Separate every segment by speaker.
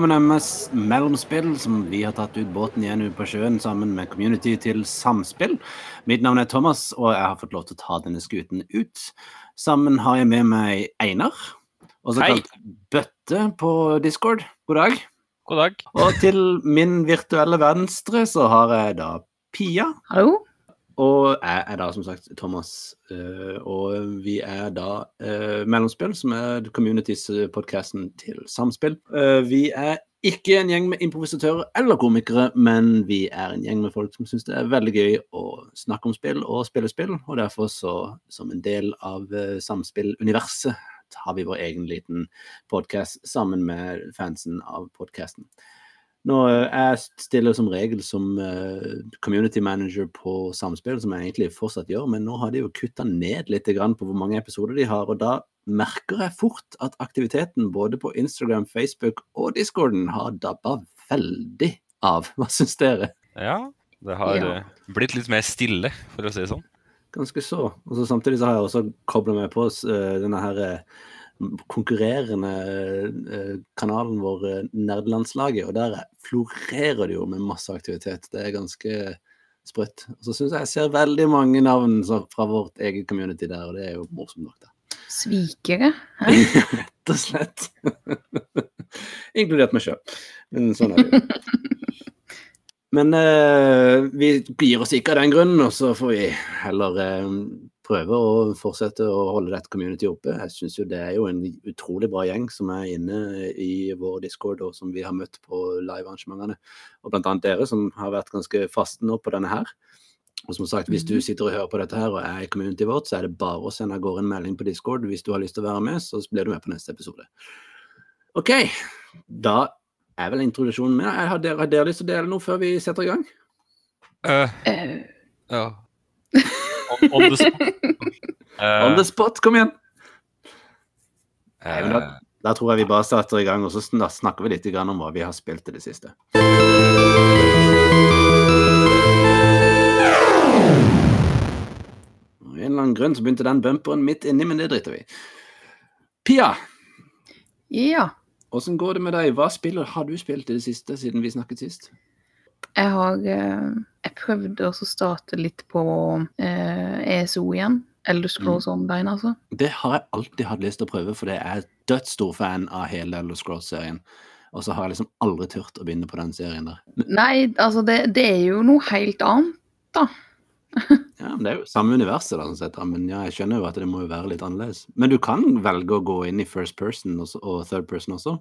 Speaker 1: velkommen MS Mellomspill, som vi har tatt ut båten igjen ut på sjøen sammen med community til Samspill. Mitt navn er Thomas, og jeg har fått lov til å ta denne skuten ut. Sammen har jeg med meg Einar, også
Speaker 2: Hei.
Speaker 1: kalt Bøtte på Discord. God dag.
Speaker 2: God dag.
Speaker 1: Og til min virtuelle venstre så har jeg da Pia.
Speaker 3: Hallo?
Speaker 1: Og jeg er da som sagt Thomas, eh, og vi er da eh, Mellomspill, som er communities-podkasten til Samspill. Eh, vi er ikke en gjeng med improvisatører eller komikere, men vi er en gjeng med folk som syns det er veldig gøy å snakke om spill og spille spill, og derfor så, som en del av samspilluniverset, har vi vår egen liten podkast sammen med fansen av podkasten. Nå, eh, Jeg stiller som regel som eh, community manager på Samspill, som jeg egentlig fortsatt gjør, men nå har de jo kutta ned litt grann på hvor mange episoder de har, og da merker jeg fort at aktiviteten både på Instagram, Facebook og Discorden har dabba veldig av. Hva syns dere?
Speaker 2: Ja, det har
Speaker 3: Ja.
Speaker 2: eh, blitt litt mer stille, for å si det sånn.
Speaker 1: Ganske så. Og så Samtidig så har jeg også kobla meg på denne her konkurrerende eh, kanalen vår eh, Nerdelandslaget, og der florerer det jo med masse aktivitet. Det er ganske sprøtt. Og så syns jeg jeg ser veldig mange navn fra vårt eget community der, og det er jo morsomt nok, da.
Speaker 3: Svikere?
Speaker 1: Rett og slett. Inkludert meg sjøl. Men sånn er det jo. Men eh, vi gir oss ikke av den grunnen, og så får vi heller eh, prøve å fortsette å holde dette community oppe. Jeg syns jo det er jo en utrolig bra gjeng som er inne i vår discord, og som vi har møtt på livearrangementene. Og blant annet dere, som har vært ganske faste nå på denne her. Og som sagt, hvis du sitter og hører på dette her og er i communityet vårt, så er det bare å sende av gårde en melding på Discord hvis du har lyst til å være med, så blir du med på neste episode. OK, da er vel introduksjonen med. Jeg har dere, har dere lyst til å dele noe før vi setter i gang?
Speaker 2: Uh,
Speaker 3: uh.
Speaker 2: ja. On, on the spot. Eh,
Speaker 1: On the spot, kom igjen! Nei, men da,
Speaker 2: eh,
Speaker 1: da tror jeg vi bare starter i gang, og så snakker vi litt om hva vi har spilt i det siste. Av en eller annen grunn så begynte den bumperen midt inni, men det driter vi i. Pia,
Speaker 3: ja.
Speaker 1: åssen går det med deg? Hva spiller har du spilt i det siste siden vi snakket sist?
Speaker 3: Jeg har eh, Jeg prøvde å starte litt på eh, ESO igjen. Elder Scrolls Online, altså.
Speaker 1: Det har jeg alltid hatt lyst til å prøve, for jeg er dødsstor fan av hele Elder Scrolls-serien. Og så har jeg liksom aldri turt å begynne på den serien der.
Speaker 3: Nei, altså, det, det er jo noe helt annet, da.
Speaker 1: Ja, men Det er jo samme universet, da, sett, men ja, jeg skjønner jo at det må jo være litt annerledes. Men du kan velge å gå inn i first person og third person også.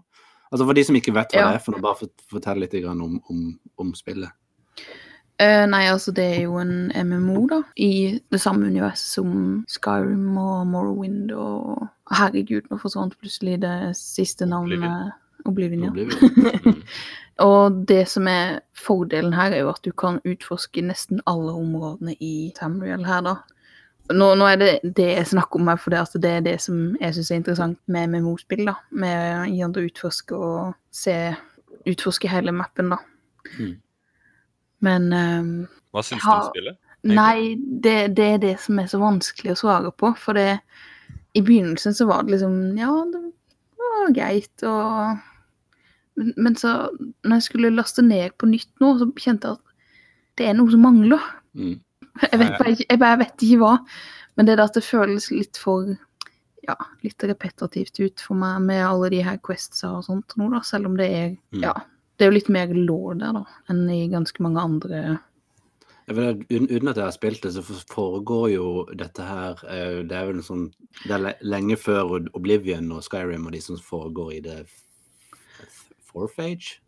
Speaker 1: Altså For de som ikke vet hva
Speaker 3: Ja.
Speaker 1: det er, for noe, bare fortell litt om, om, om spillet.
Speaker 3: Uh, nei, altså, det er jo en MMO, da. I det samme universet som Skyrim og Morrowind og Herregud, nå forsvant plutselig det siste navnet. Oblivion, ja.
Speaker 1: mm.
Speaker 3: Og det som er fordelen her, er jo at du kan utforske nesten alle områdene i Tamriel her, da. Nå, nå er det det jeg snakker om her, for det, altså, det er det som jeg syns er interessant med MMO-spill. da. Med å å utforske og se Utforske hele mappen, da.
Speaker 1: Mm.
Speaker 3: Men um,
Speaker 2: hva syns du om spillet?
Speaker 3: Nei, det, det er det som er så vanskelig å svare på. For det I begynnelsen så var det liksom Ja, det var greit, og men, men så, når jeg skulle laste ned på nytt nå, så kjente jeg at det er noe som mangler.
Speaker 1: Mm.
Speaker 3: Jeg vet bare jeg bare vet ikke hva. Men det er at det føles litt for ja, litt repetitivt ut for meg med alle de her questsa og sånt nå, da. Selv om det er
Speaker 1: Mm.
Speaker 3: ja, det er jo litt mer law der, da, enn i ganske mange andre
Speaker 1: vet, uten, at jeg har spilt det, så foregår jo dette her eh, Det er vel sånn Det er lenge før Oblivion og Skyrim og de som foregår i det f- fourth age?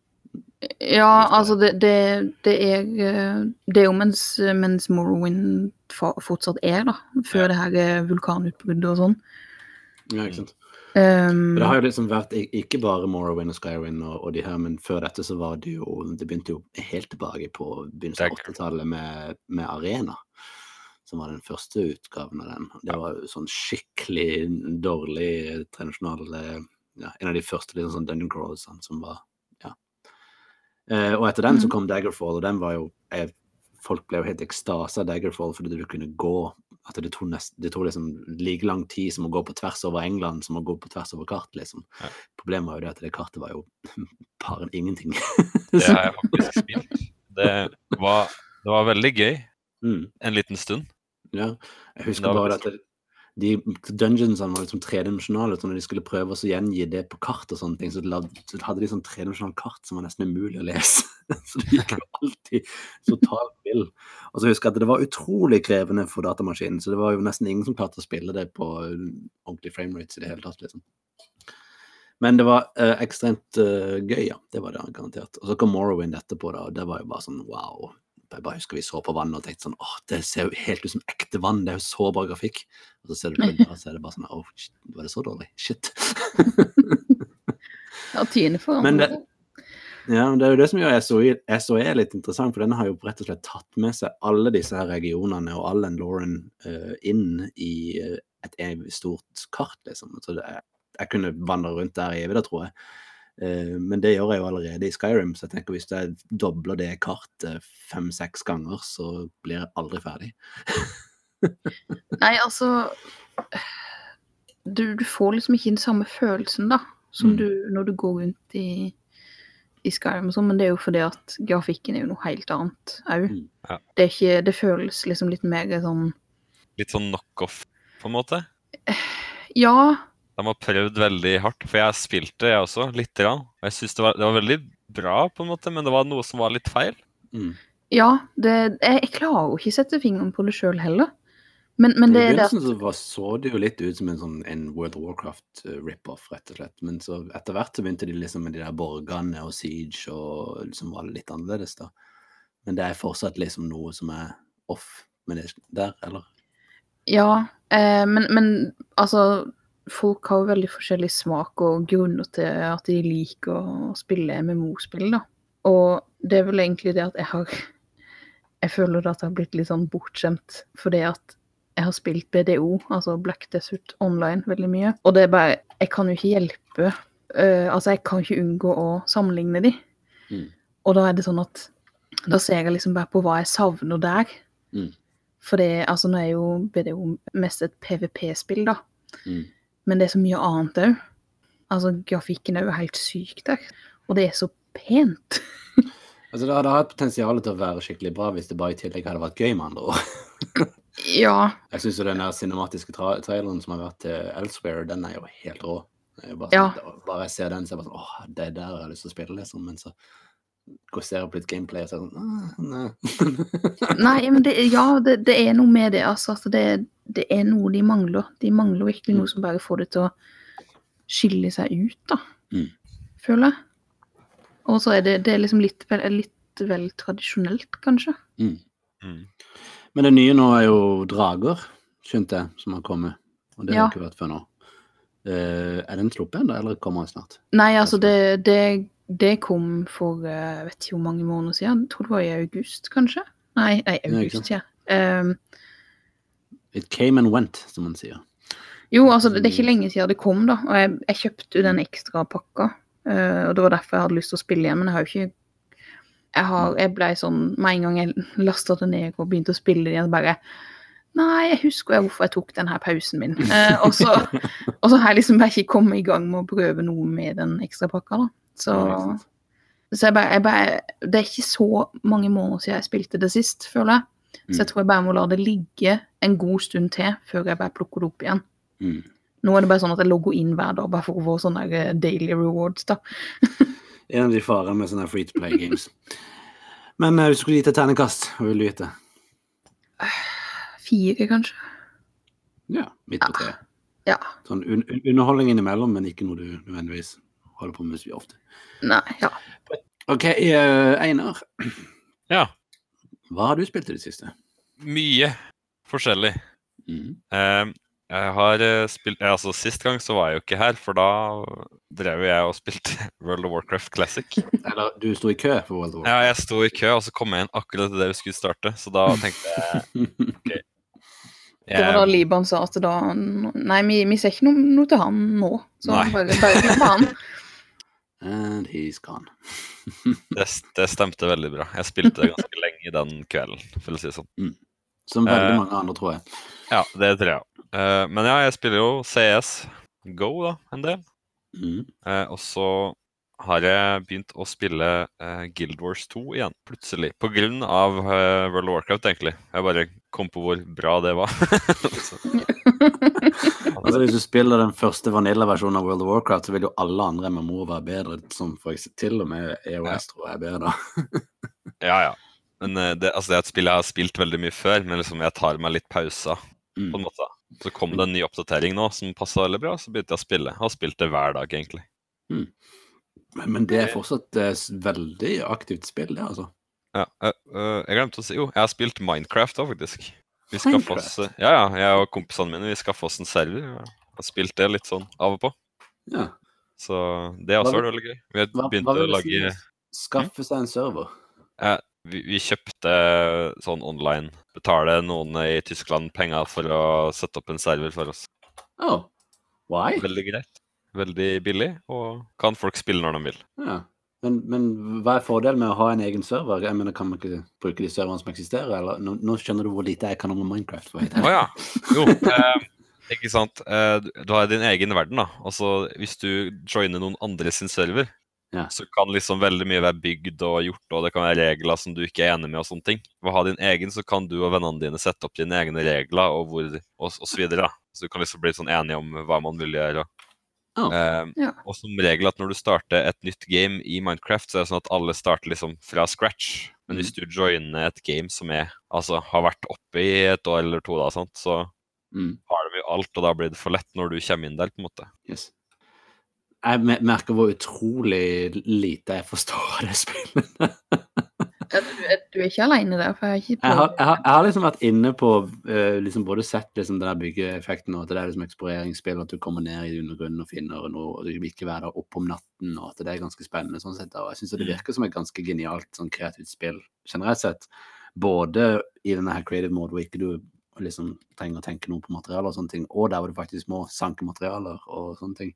Speaker 3: Ja, altså det, det, det er eh, Det er jo mens, mens Morrowind fortsatt er, da. Før
Speaker 2: Ja.
Speaker 3: det her eh, vulkanutbruddet og sånn.
Speaker 1: Ja, ikke sant?
Speaker 3: Um,
Speaker 1: det har jo liksom vært ikke bare Morrowind og Skyrim og, og de her, men før dette så var det jo Det begynte jo helt tilbake på begynnelsen av 80-tallet med, med Arena. Som var den første utgaven av den. Det var jo sånn skikkelig dårlig tradisjonal eh, ja, En av de første liksom, sånn dungeon crawlsene som var Eh, og etter den så
Speaker 3: Mhm.
Speaker 1: kom Daggerfall, og den var jo jeg, Folk ble jo helt ekstase av Daggerfall fordi du kunne gå At det tok, nest, det tok liksom like lang tid som å gå på tvers over England som å gå på tvers over kart, liksom.
Speaker 2: Ja.
Speaker 1: Problemet var jo det at det kartet var jo bare ingenting.
Speaker 2: Det har jeg faktisk spilt. Det var, det var veldig gøy
Speaker 1: mm,
Speaker 2: en liten stund.
Speaker 1: ja. Jeg husker bare at det, de dungeonsene var liksom tredimensjonale, så når de skulle prøve å gjengi det på kart og sånne ting, så, hadde de sånn tredimensjonalt kart som var nesten umulig å lese. så det gikk jo alltid totalt vill. Og så husker jeg at det var utrolig krevende for datamaskinen, så det var jo nesten ingen som klarte å spille det på uh, ordentlig framerates i det hele tatt, liksom. Men det var uh, ekstremt uh, gøy, ja. Det var det garantert. Og så kom Morrowind etterpå, da, og det var jo bare sånn wow. Jeg bare husker vi så på vannet og tenkte sånn åh, det ser jo helt ut som ekte vann, det er jo så bra grafikk. Og så ser du bilder, og så er det bare sånn åh, var det så dårlig? Shit.
Speaker 3: Ja, tiende for
Speaker 1: Men det- Ja, men det er jo det som gjør SOE, SOE litt interessant, for den har jo rett og slett tatt med seg alle disse her regionene og Allen Lauren uh, inn i eh, et stort kart, liksom. Så det jeg kunne vandre rundt der i evig, da, tror jeg. Eh, men det gjør jeg jo allerede i Skyrim, så jeg tenker hvis jeg dobler det kartet fem-seks ganger, så blir jeg aldri ferdig.
Speaker 3: Nei, altså du, du får liksom ikke den samme følelsen, da, som
Speaker 1: Mm.
Speaker 3: du når du går rundt i, i Skyrim og sånn, men det er jo fordi at grafikken er jo noe helt annet òg.
Speaker 1: Mm,
Speaker 2: ja.
Speaker 3: Det, er ikke- det føles liksom litt mer sånn
Speaker 2: Litt sånn knockoff, på en måte.
Speaker 3: Ja,
Speaker 2: De har prøvd veldig hardt, for jeg spilte, det, jeg også, lite grann. Og Jeg syns det var, det var veldig bra, på en måte, men det var noe som var litt feil.
Speaker 1: Mm.
Speaker 3: ja det, jeg, jeg klarer jo ikke sette fingeren på det sjøl heller. Men, men det
Speaker 1: I
Speaker 3: er det at
Speaker 1: begynnelsen så var- så det jo litt ut som en sånn en World of Warcraft eh, rip-off, rett og slett. Men så etter hvert så begynte de liksom med de der borgene og Siege og liksom var litt annerledes, da. Men det er fortsatt liksom noe som er off med det der, eller?
Speaker 3: Ja, eh, men, men altså Folk har jo veldig forskjellig smak og grunner til at de liker å spille MMO-spill, da. Og det er vel egentlig det at jeg har Jeg føler at jeg har blitt litt sånn bortskjemt fordi at jeg har spilt BDO, altså Black Desert Online, veldig mye. Og det er bare Jeg kan jo ikke hjelpe uh, Altså, jeg kan ikke unngå å sammenligne de.
Speaker 1: Mm.
Speaker 3: Og da er det sånn at Da ser jeg liksom bare på hva jeg savner der.
Speaker 1: Mm.
Speaker 3: For det, altså nå er jo BDO mest et PVP-spill, da.
Speaker 1: Mm.
Speaker 3: Men det er så mye annet òg. Altså, grafikken er jo helt syk der. Og det er så pent.
Speaker 1: Altså Det hadde hatt potensial til å være skikkelig bra hvis det bare i tillegg hadde vært gøy, med andre ord.
Speaker 3: Ja.
Speaker 1: Jeg syns jo den der cinematiske tra traileren som har vært til Elsewhere, den er jo helt rå. Er Bare,
Speaker 3: Ja.
Speaker 1: sånn, bare jeg ser den, så er jeg bare sånn åh, det der der jeg har lyst til å spille, liksom. Men så går og ser på litt gameplay og så er sånn «Ah, nei.
Speaker 3: Nei, men det, ja, det, det er noe med det, altså. at det, det er noe de mangler. De mangler virkelig noe som bare får det til å skille seg ut, da.
Speaker 1: Mm.
Speaker 3: Føler jeg. Og så er det, det er liksom litt litt vel tradisjonelt, kanskje.
Speaker 1: Mm.
Speaker 2: Mm.
Speaker 1: Men det nye nå er jo drager, skjønte jeg, som har kommet. Og det
Speaker 3: Ja.
Speaker 1: ikke vært før nå. Uh, er den sluppet ennå, eller kommer den snart?
Speaker 3: Nei, altså, det, det, det kom for eh, jeg vet ikke hvor mange måneder siden. Jeg tror det var i august, kanskje? Nei, nei august, ja. Um,
Speaker 1: It came and went, som man sier.
Speaker 3: Jo, altså det, er ikke lenge siden det kom, da. Og jeg, jeg kjøpte jo den ekstra pakka. Uh, og det var derfor jeg hadde lyst til å spille igjen, men jeg har jo ikke Jeg, har, jeg ble sånn Med en gang jeg lasta det ned og begynte å spille det igjen, så bare Nei, jeg husker jeg hvorfor jeg tok den her pausen min. Eh, og, så, og så har jeg liksom bare ikke kommet i gang med å prøve noe med den ekstra pakka, da. Så,
Speaker 1: Ja,
Speaker 3: så jeg bare, jeg bare Det er ikke så mange måneder siden jeg spilte det sist, føler jeg. Så jeg
Speaker 1: Mm.
Speaker 3: tror jeg bare må la det ligge en god stund til før jeg bare plukker det opp igjen.
Speaker 1: Mm.
Speaker 3: Nå er det bare sånn at jeg logger inn hver dag bare for å få sånne eh, daily rewards, da.
Speaker 1: En av de farene med sånne free to play games. Men eh, hvis du skulle gitt et ternekast, hva ville du gitt det?
Speaker 3: Fire, kanskje.
Speaker 1: Ja, midt på treet.
Speaker 3: Ja.
Speaker 1: Sånn un un underholdning innimellom, men ikke noe du nødvendigvis holder på med så ofte.
Speaker 3: Nei, ja.
Speaker 1: OK, eh, Einar.
Speaker 2: Ja.
Speaker 1: Hva har du spilt i det siste?
Speaker 2: Mye forskjellig.
Speaker 1: Mm.
Speaker 2: Eh, jeg har eh, spilt altså Sist gang så var jeg jo ikke her, for da drev jeg og spilte World of Warcraft Classic.
Speaker 1: Eller du sto i kø for World of Warcraft?
Speaker 2: Ja, jeg sto i kø, og så kom jeg inn akkurat idet vi skulle starte. Så da tenkte jeg
Speaker 3: Det var da Liban sa at da Nei, vi, vi ser ikke noe, noe til han nå. Så
Speaker 2: Nei.
Speaker 3: bare, bare han.
Speaker 1: And he's gone.
Speaker 2: det, det stemte veldig bra. Jeg spilte ganske lenge den kvelden, for å si det sånn.
Speaker 1: Som veldig
Speaker 2: Eh.
Speaker 1: mange andre, tror jeg.
Speaker 2: Ja, det tror jeg. Eh, men ja, jeg spiller jo CS Go da, en del.
Speaker 1: Mm.
Speaker 2: Eh, og så har jeg begynt å spille uh, Guild Wars 2 igjen, plutselig. På grunn av uh, World of Warcraft, egentlig. Jeg bare kom på hvor bra det var.
Speaker 1: Altså, hvis du spiller den første Vanilla-versjonen av World of Warcraft, så vil jo alle andre MMO være bedre, som for eksempel til og med EOS tror jeg er bedre.
Speaker 2: ja, ja. Men uh, det, altså, det er et spill jeg har spilt veldig mye før, men liksom jeg tar meg litt pauser. på
Speaker 1: Mm.
Speaker 2: en måte. Så kom det en ny oppdatering nå som passa veldig bra, så begynte jeg å spille. Jeg har spilt det hver dag, egentlig.
Speaker 1: Men, men det er fortsatt et veldig aktivt spill, det, altså.
Speaker 2: Ja, eh, eh, jeg glemte å si Jo, jeg har spilt Minecraft òg, faktisk. Vi skaffa oss? Ja, ja, jeg og kompisene mine vi skaffa oss en server. Ja. har spilt det litt sånn av og på.
Speaker 1: Ja.
Speaker 2: Så det også var veldig gøy. Vi har
Speaker 1: Hva,
Speaker 2: begynt
Speaker 1: hva
Speaker 2: å lage
Speaker 1: si? Skaffe seg en server.
Speaker 2: vi, vi kjøpte sånn online. Betale noen i Tyskland penger for å sette opp en server for oss.
Speaker 1: Oh. Why?
Speaker 2: Veldig greit. Veldig billig, og kan folk spille når de vil.
Speaker 1: Ja. Men, men hva er fordelen med å ha en egen server? Jeg mener, Kan man ikke bruke de serverne som eksisterer? Eller? Nå, nå skjønner du hvor lite jeg kan om Minecraft. å oh,
Speaker 2: ja. Jo. Eh, ikke sant. Eh, du- du har din egen verden, da. Altså, hvis du joiner noen andre sin server,
Speaker 1: Ja.
Speaker 2: så kan liksom veldig mye være bygd og gjort, og det kan være regler som du ikke er enig med og sånne ting. Ved å ha din egen, så kan du og vennene dine sette opp dine egne regler og, hvor, og, og så videre. da. Så du kan liksom bli sånn enige om hva man vil gjøre.
Speaker 1: Oh.
Speaker 2: Eh,
Speaker 3: Ja.
Speaker 2: Og som regel at når du starter et nytt game i Minecraft, så er det sånn at alle starter liksom fra scratch. Men hvis du joiner et game som er, altså, har vært oppe i et år eller to, da, sant? så
Speaker 1: Mm.
Speaker 2: har de jo alt, og da blir det for lett når du kommer inn der, på en måte.
Speaker 1: Yes. Jeg merker hvor utrolig lite jeg forstår av det spillet.
Speaker 3: Du, er- du er ikke alene der, for jeg har ikke
Speaker 1: Jeg har, jeg har, jeg har liksom vært inne på uh, liksom både sett liksom den der byggeeffekten og at det er liksom eksploreringsspill, at du kommer ned i undergrunnen og finner noe, og du vil ikke være der oppe om natten, og at det er ganske spennende sånn sett. Og jeg syns det virker som et ganske genialt sånn kreativt spill generelt sett. Både i denne her creative mode hvor ikke du liksom trenger å tenke noe på materialer og sånne ting, og der hvor du faktisk må sanke materialer og sånne ting.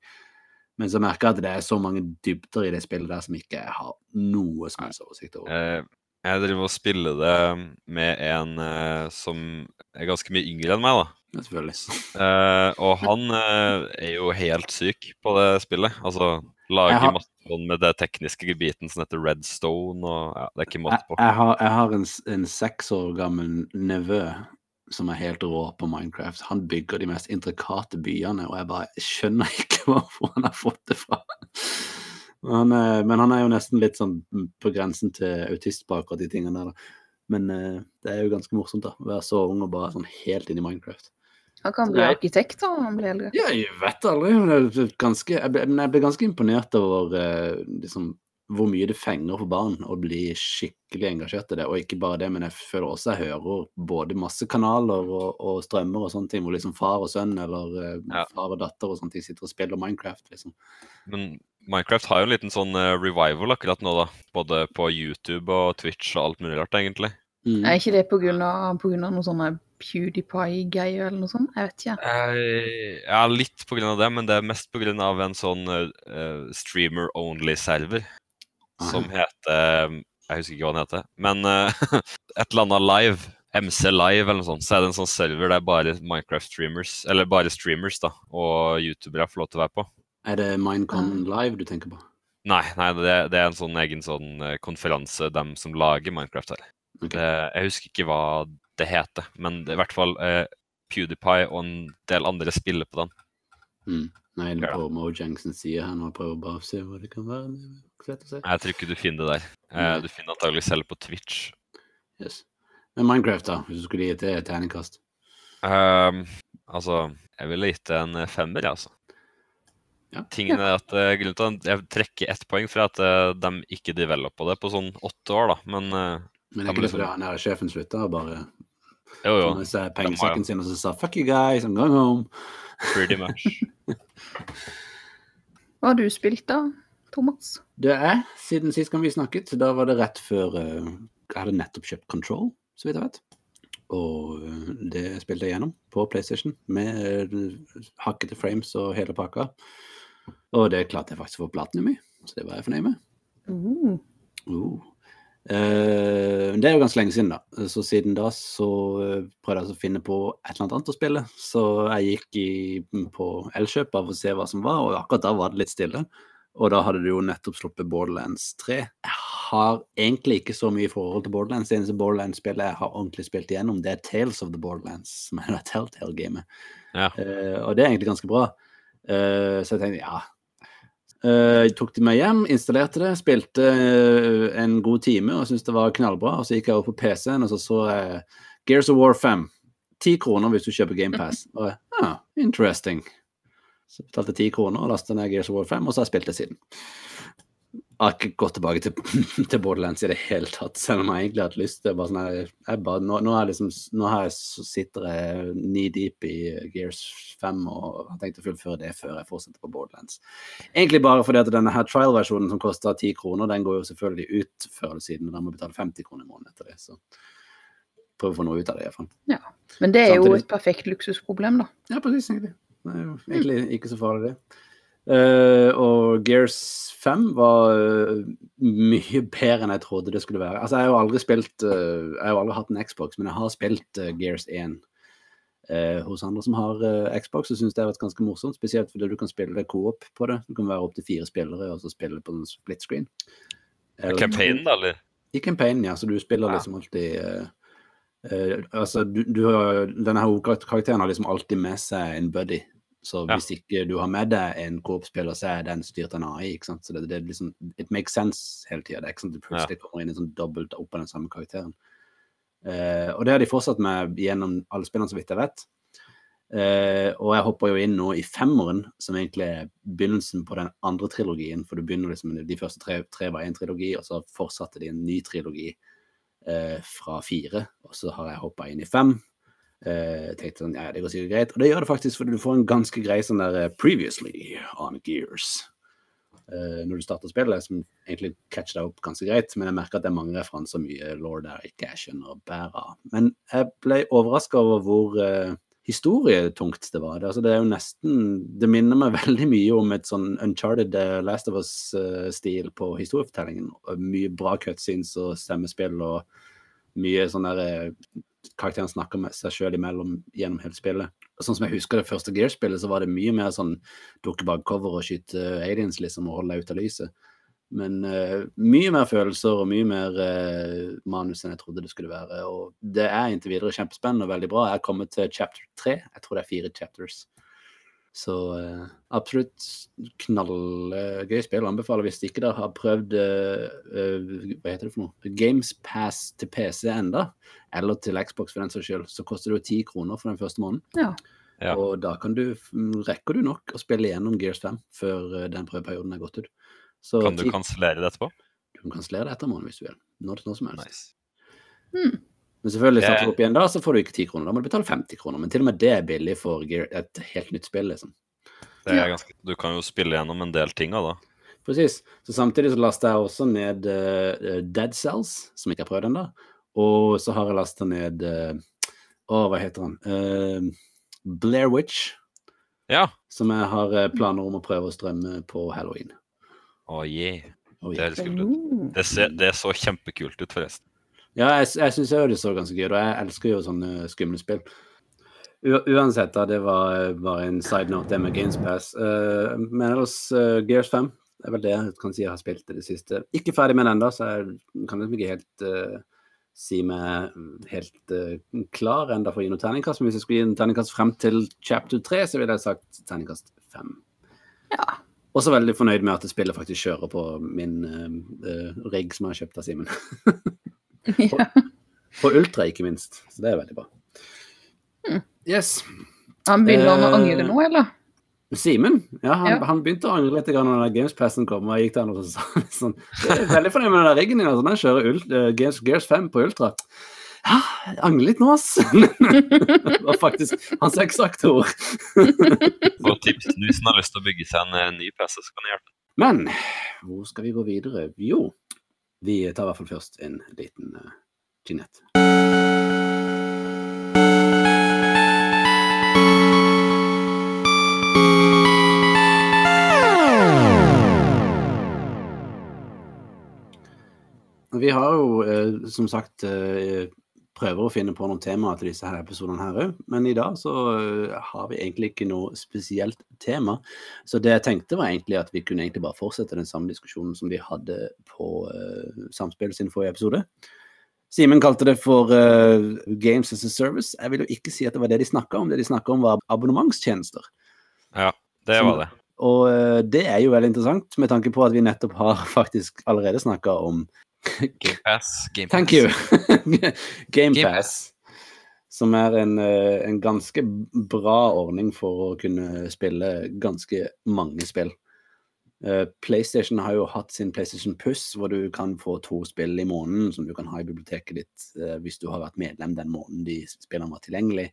Speaker 1: Men så merker jeg at det er så mange dybder i det spillet der som ikke har noe som helst oversikt over.
Speaker 2: Eh, jeg driver og spiller det med en eh, som er ganske mye yngre enn meg, da.
Speaker 1: Selvfølgelig.
Speaker 2: Eh, og han eh, er jo helt syk på det spillet. Altså lager
Speaker 1: Jeg har-
Speaker 2: masse sånn med det tekniske biten som heter Redstone, og ja, det er ikke
Speaker 1: Jeg,
Speaker 2: måte på.
Speaker 1: jeg har, jeg har en, en seks år gammel nevø som er helt rå på Minecraft. Han bygger de mest intrikate byene, og jeg bare skjønner ikke hvor han har fått det fra. Han er, men han er jo nesten litt sånn på grensen til autist på akkurat de tingene der. da. Men eh, det er jo ganske morsomt, da. Å være så ung og bare sånn helt inn i Minecraft.
Speaker 3: Han kan bli arkitekt da, når han blir eldre.
Speaker 1: Ja, jeg vet aldri. men Ganske, jeg, ble, men jeg ble ganske imponert over eh, liksom, hvor mye det fenger for barn å bli skikkelig engasjert i det. Og ikke bare det, men jeg føler også jeg hører både masse kanaler og, og strømmer og sånne ting, hvor liksom far og sønn eller eh,
Speaker 2: Ja.
Speaker 1: far og datter og sånne ting sitter og spiller Minecraft. liksom.
Speaker 2: Men Minecraft har jo en liten sånn eh, revival akkurat nå, da. Både på YouTube og Twitch og alt mulig rart, egentlig.
Speaker 1: Mm.
Speaker 3: Er ikke det på grunn av, på grunn av noe sånne PewDiePie-greier eller noe sånt? Jeg vet ikke.
Speaker 2: Eh, ja, litt på grunn av det, men det er mest på grunn av en sånn uh, streamer only-server som heter Jeg husker ikke hva den heter, men eh, et eller annet live. MC Live eller noe sånt. Så er det en sånn server der bare Minecraft-streamers, eller bare streamers da, og youtubere får lov til å være på.
Speaker 1: Er det Minecon Live du tenker på?
Speaker 2: Nei, nei det, det er en sånn egen sånn eh, konferanse, dem som lager Minecraft her.
Speaker 1: Okay.
Speaker 2: Det, jeg husker ikke hva det heter, men det er i hvert fall eh, PewDiePie og en del andre spiller på den.
Speaker 1: Mm. Nei, jeg er
Speaker 2: Ja.
Speaker 1: på Mojang sin side her nå og prøver bare å se hva det kan være. Det og slett.
Speaker 2: Jeg tror ikke du finner det der. Eh,
Speaker 1: Nei.
Speaker 2: du finner antagelig selv på Twitch.
Speaker 1: Yes. Men Minecraft, da, hvis du skulle gitt det et terningkast?
Speaker 2: Um, altså, jeg ville gitt det en femmer, jeg, altså.
Speaker 1: Ja.
Speaker 2: Tingen er at uh, Grunnen til at jeg trekker ett poeng for at uh, de ikke developa det på sånn åtte år, da. Men uh,
Speaker 1: Men er ikke det fordi
Speaker 2: liksom-
Speaker 1: han her sjefen slutta og bare
Speaker 2: jo, jo,
Speaker 1: pengesekken sin og så sa 'fuck you guys, I'm going home'?
Speaker 2: pretty much.
Speaker 3: Hva har du spilt da, Thomas?
Speaker 1: Det er, siden sist gang vi snakket, da var det rett før eh, Jeg hadde nettopp kjøpt Control, så vidt jeg vet. Og eh, det spilte jeg gjennom på PlayStation med eh, hakkete frames og hele pakka. Og det klarte jeg faktisk å få platinum i, så det var jeg fornøyd med.
Speaker 3: Uh,
Speaker 1: Uh. Eh, det er jo ganske lenge siden, da. Så siden da så prøvde jeg å finne på et eller annet annet å spille. Så jeg gikk i, på Elkjøp for å se hva som var, og akkurat da var det litt stille. Og da hadde du jo nettopp sluppet Borderlands 3. Jeg har egentlig ikke så mye forhold til Borderlands. Det eneste Borderlands-spillet jeg har ordentlig spilt igjennom, det er Tales of the Borderlands, som er det Telltale-gamet.
Speaker 2: Ja.
Speaker 1: Uh, og det er egentlig ganske bra. Uh, så jeg tenkte ja. Uh, jeg tok det med hjem, installerte det, spilte en god time og syntes det var knallbra. Og så gikk jeg over på PC-en og så så jeg Gears of War 5. Ti kroner hvis du kjøper GamePass. Og ah, interesting. Så jeg betalte ti kroner og lastet ned Gears of War 5, og så har jeg spilt det siden. Jeg har ikke gått tilbake til, til Borderlands i det hele tatt, selv om jeg egentlig har hatt lyst til bare sånn her, jeg bare, nå, nå, er jeg liksom, nå jeg, sitter jeg knee deep i Gears 5 og har tenkt å fullføre det før jeg fortsetter på Borderlands. Egentlig bare fordi at denne her trial-versjonen som koster 10 kroner, den går jo selvfølgelig ut før eller siden, og da må jeg betale 50 kroner i måneden etter det. så prøve å få noe ut av det, iallfall.
Speaker 3: Ja. Men det er jo et perfekt luksusproblem, da.
Speaker 1: Ja, presis, egentlig. Det er jo egentlig ikke så farlig, det. Uh, og Gears 5 var uh, mye bedre enn jeg trodde det skulle være. Altså, jeg har jo aldri spilt uh, Jeg har jo aldri hatt en Xbox, men jeg har spilt Gears 1 eh, hos andre som har Xbox, og syns det har vært ganske morsomt. Spesielt fordi du kan spille co-op på det. Du kan være opptil fire spillere og så spille på en split screen. I
Speaker 2: Campaign, da, eller?
Speaker 1: i campaign, ja. Så du spiller
Speaker 2: Ja.
Speaker 1: liksom alltid Altså, du, du har Denne hovedkarakteren har liksom alltid med seg en buddy. Så
Speaker 2: Ja.
Speaker 1: hvis ikke du har med deg en Coop-spiller, så er den styrt av en AI. ikke sant? Så det, det er liksom It makes sense hele tida. Det er ikke sånn at du plutselig kommer inn i sånn dobbelt opp av den samme karakteren. Uh, og det har de fortsatt med gjennom alle spillene, så vidt jeg vet. Uh, og jeg hopper jo inn nå i femmeren, som egentlig er begynnelsen på den andre trilogien. For du begynner liksom De første tre, tre var en trilogi, og så fortsatte de en ny trilogi uh, fra fire. Og så har jeg hoppa inn i fem. Eh, tenkte sånn, ja, det går sikkert greit. Og det gjør det faktisk, fordi du får en ganske grei sånn der eh, Previously on Gears. Eh, når du starter spillet, som egentlig catcher deg opp ganske greit. Men jeg merker at det er mange referanser, mye law der ikke jeg skjønner bæret av. Men jeg ble overraska over hvor eh, historietungt det var. Det, altså, det er jo nesten Det minner meg veldig mye om et sånn Uncharted Last of Us-stil på historiefortellingen. Mye bra cutscenes og stemmespill og mye sånn der eh, Karakteren snakker med seg sjøl imellom gjennom hele spillet. Sånn som jeg husker det første Gear-spillet, så var det mye mer sånn dukke bak cover og skyte aliens, liksom, og holde deg ute av lyset. Men uh, mye mer følelser og mye mer uh, manus enn jeg trodde det skulle være. Og det er inntil videre kjempespennende og veldig bra. Jeg er kommet til chapter tre. Jeg tror det er fire chapters. Så eh, absolutt knallgøy spill. Anbefaler hvis ikke dere har prøvd eh, eh, hva heter det for noe? Games Pass til PC enda, eller til Xbox for den saks skyld, så koster det jo ti kroner for den første måneden.
Speaker 3: Ja.
Speaker 2: Ja.
Speaker 1: Og da kan du, rekker du nok å spille gjennom Gears 5 før eh, den prøveperioden er gått ut. Så
Speaker 2: Kan du kansellere det etterpå?
Speaker 1: du kan kansellere det etter måneden hvis du vil. Når, når som helst.
Speaker 2: Nice.
Speaker 3: Hmm.
Speaker 1: Men selvfølgelig,
Speaker 2: Jeg-
Speaker 1: du opp igjen da, så får du ikke 10 kroner. Da må du betale 50 kroner. Men til og med det er billig for et helt nytt spill, liksom.
Speaker 2: Det er ganske, du kan jo spille gjennom en del ting av da.
Speaker 1: Precis. Så samtidig så lastet jeg også ned uh, Dead Cells, som ikke har prøvd ennå. Og så har jeg lasta ned uh, Å, hva heter han? Uh, Blair Witch,
Speaker 2: Ja.
Speaker 1: som jeg har planer om å prøve å strømme på halloween.
Speaker 2: Å yeah.
Speaker 1: Oi.
Speaker 2: Det er kult ut.
Speaker 3: Oh.
Speaker 2: Det, ser, det så kjempekult ut, forresten.
Speaker 1: Ja, jeg, jeg syns jo det så ganske gøy ut, og jeg elsker jo sånne skumle spill. U uansett, da, det var bare en side note, det med Games Pass. Eh, men ellers, uh, Gears 5 er vel det jeg kan si jeg har spilt i det siste. Ikke ferdig med den ennå, så jeg kan liksom ikke helt uh, si meg helt uh, klar ennå for å gi noe terningkast. Men hvis jeg skulle gi en terningkast frem til chapter 3, så ville jeg sagt terningkast 5.
Speaker 3: Ja.
Speaker 1: Også veldig fornøyd med at spillet faktisk kjører på min uh, rigg som jeg har kjøpt av Simen.
Speaker 3: ja.
Speaker 1: På Ultra, ikke minst. Så det er veldig bra.
Speaker 3: Mm.
Speaker 1: Yes.
Speaker 3: Han begynner eh, å angre nå, eller?
Speaker 1: Simen ja, han,
Speaker 3: Ja.
Speaker 1: han begynte å angre litt da Gamespassen kom. og jeg gikk der og så sa sånn, Jeg er veldig fornøyd med den der riggen din. Altså, den kjører ult, uh, Gears, Gears 5 på Ultra. Ja, jeg angrer litt nå, ass. det var faktisk hans eksakte ord.
Speaker 2: Godt tips hvis man har lyst til å bygge seg en eh, ny PC, så kan det hjelpe.
Speaker 1: Men hvor skal vi gå videre? Jo, vi tar i hvert fall først en liten uh, Jeanette. Vi har jo eh, som sagt eh, prøver å finne på noen temaer til disse her episodene her òg, men i dag så eh, har vi egentlig ikke noe spesielt tema. Så det jeg tenkte var egentlig at vi kunne egentlig bare fortsette den samme diskusjonen som vi hadde på uh, Samspill sin forrige episode. Simen kalte det for uh, Games as a Service. Jeg vil jo ikke si at det var det de snakka om. Det de snakka om, var abonnementstjenester.
Speaker 2: Ja, det var det.
Speaker 1: Og det er jo veldig interessant, med tanke på at vi nettopp har faktisk allerede snakka om
Speaker 2: Game Pass. Game
Speaker 1: Thank
Speaker 2: Pass.
Speaker 1: you. Game
Speaker 2: Game.
Speaker 1: Som er en, eh, en ganske bra ordning for å kunne spille ganske mange spill. Eh, PlayStation har jo hatt sin PlayStation Puss, hvor du kan få to spill i måneden som du kan ha i biblioteket ditt eh, hvis du har vært medlem den måneden de spillene var tilgjengelig.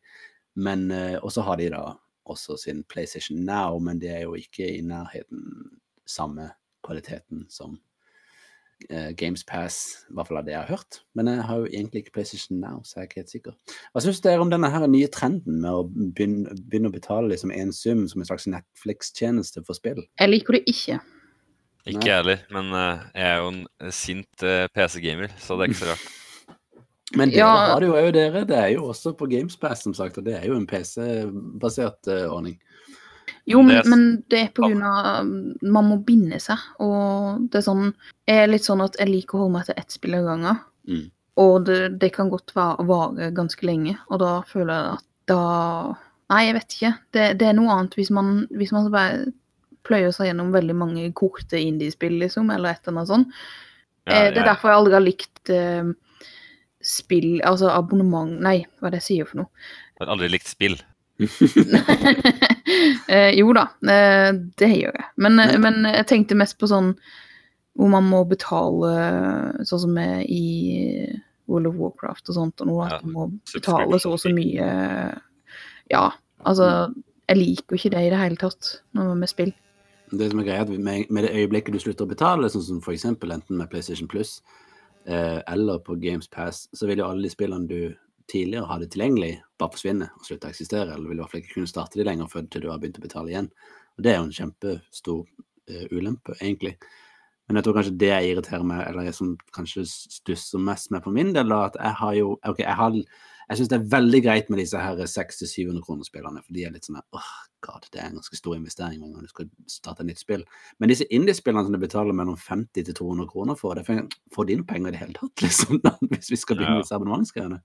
Speaker 1: Men også har de da også sin PlayStation Now, men det er jo ikke i nærheten samme kvaliteten som eh, Games Pass, i hvert fall av det jeg har hørt. Men jeg har jo egentlig ikke PlayStation Now, så jeg er ikke helt sikker. Hva syns dere om denne her nye trenden med å begynne, begynne å betale liksom en sum som en slags Netflix-tjeneste for spill?
Speaker 3: Jeg liker det ikke.
Speaker 2: Ikke jeg heller, men uh, jeg er jo en sint uh, PC-gamer, så det er ikke så rart.
Speaker 1: Men dere
Speaker 3: Ja.
Speaker 1: har det jo òg, dere. Det er jo også på Games Pass, som sagt, og det er jo en PC-basert uh, ordning.
Speaker 3: Jo, men,
Speaker 2: Det er-
Speaker 3: men det er på grunn av Man må binde seg. Og det er sånn Jeg er litt sånn at jeg liker å holde meg til ett spill av gangen.
Speaker 1: Mm.
Speaker 3: Og det, det kan godt va- vare ganske lenge, og da føler jeg at da Nei, jeg vet ikke. Det, det er noe annet hvis man, hvis man bare pløyer seg gjennom veldig mange korte indiespill, liksom, eller et eller annet sånt.
Speaker 2: Ja,
Speaker 3: ja. det er derfor jeg aldri har likt uh, spill Altså abonnement Nei, hva er det jeg sier for noe?
Speaker 2: Jeg har aldri likt spill.
Speaker 3: eh, jo da, eh, det gjør jeg. Men, eh, men jeg tenkte mest på sånn hvor man må betale, sånn som i World of Warcraft og sånt, og noe, at du må betale så og så mye Ja, altså Jeg liker jo ikke det i det hele tatt, når med spill.
Speaker 1: Det som er greia, at med, med det øyeblikket du slutter å betale, sånn som eksempel enten med PlayStation Plus eh, eller på Games Pass, så vil jo alle de spillene du tidligere hadde tilgjengelig, bare forsvinner og slutter å eksistere, eller vil i hvert fall ikke kunne starte de lenger før til du har begynt å betale igjen. Og det er jo en kjempestor uh, ulempe, egentlig. Men jeg tror kanskje det jeg irriterer meg, eller jeg som kanskje stusser mest med på min del, da, at jeg har jo OK, jeg har jeg syns det er veldig greit med disse her 600-700 kroner-spillene, for de er litt sånn åh, åh, god, det er en ganske stor investering når du skal starte et nytt spill. Men disse indie-spillene som du betaler mellom 50 til 200 kroner for, det får de penger i det hele tatt, liksom, hvis vi skal begynne disse abonnementsgreiene?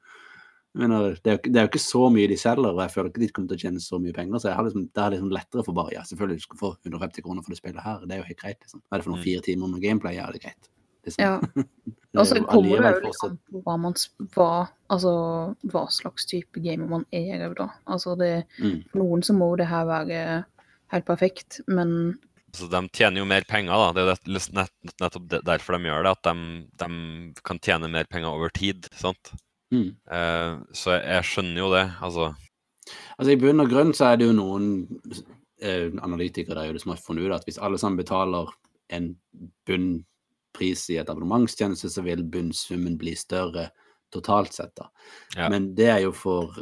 Speaker 1: Mener, det, er jo, det er jo ikke så mye de selger, og jeg føler ikke de kommer til å tjene så mye penger. Så jeg har liksom, det er liksom lettere for bare ja, selvfølgelig du skal få 150 kroner for det spillet her. Det er jo helt greit. liksom. Hva er det for noen
Speaker 2: Mm.
Speaker 1: fire timer med gameplay? Ja, det er greit. Liksom.
Speaker 3: Ja.
Speaker 1: Det
Speaker 3: Og så kommer det jo litt an på hva man hva, altså, hva slags type gamer man er òg, da. Altså det,
Speaker 1: Mm.
Speaker 3: for noen så må det her være helt perfekt, men
Speaker 2: Så de tjener jo mer penger, da. Det er jo nett, nettopp derfor de gjør det. At de, de kan tjene mer penger over tid. sant?
Speaker 1: Mm.
Speaker 2: Eh, så jeg, jeg skjønner jo det. Altså,
Speaker 1: Altså I bunn og grunn så er det jo noen eh, analytikere der som har funnet ut at hvis alle sammen betaler en bunnpris i et abonnementstjeneste, så vil bunnsummen bli større totalt sett. da.
Speaker 2: Ja.
Speaker 1: Men det er jo for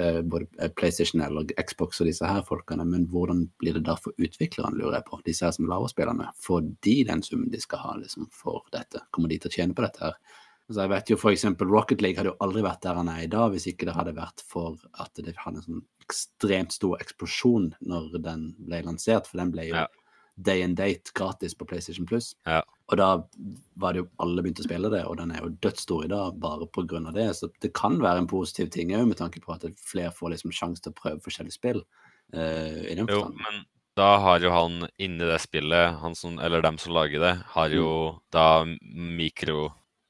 Speaker 1: eh, både PlayStation eller Xbox og disse her folkene, men hvordan blir det da for utviklerne, lurer jeg på? Disse her som lager spillene. Får de den summen de skal ha liksom, for dette? Kommer de til å tjene på dette her? Altså, jeg vet jo eksempel Rocket League hadde jo aldri vært der han er i dag, hvis ikke det hadde vært for at det hadde en sånn ekstremt stor eksplosjon når den ble lansert, for den ble jo
Speaker 2: Ja.
Speaker 1: day and date gratis på PlayStation Plus.
Speaker 2: Ja.
Speaker 1: Og da var det jo alle begynte å spille det, og den er jo dødsstor i dag bare av det. Så det kan være en positiv ting òg, med tanke på at flere får liksom sjanse til å prøve forskjellige spill. Uh, i den
Speaker 2: jo,
Speaker 1: forstand.
Speaker 2: men da har jo han inni det spillet, han som, eller dem som lager det, har jo da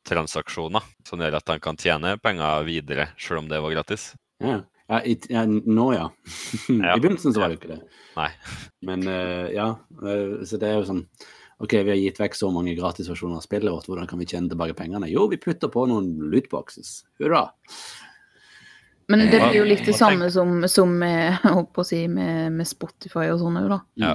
Speaker 2: mikrotransaksjoner som gjør at han kan tjene penger videre, selv om det var gratis.
Speaker 1: Ja, ja, i, ja nå ja.
Speaker 2: Ja.
Speaker 1: I begynnelsen så var det jo ikke det.
Speaker 2: Nei.
Speaker 1: Men uh, ja, eh, så det er jo sånn OK, vi har gitt vekk så mange gratisversjoner av spillet vårt, hvordan kan vi tjene tilbake pengene? Jo, vi putter på noen lootboxes. Hurra.
Speaker 3: Men det blir jo litt det samme som, som med, si, med, med Spotify og sånn òg, da.
Speaker 2: Ja.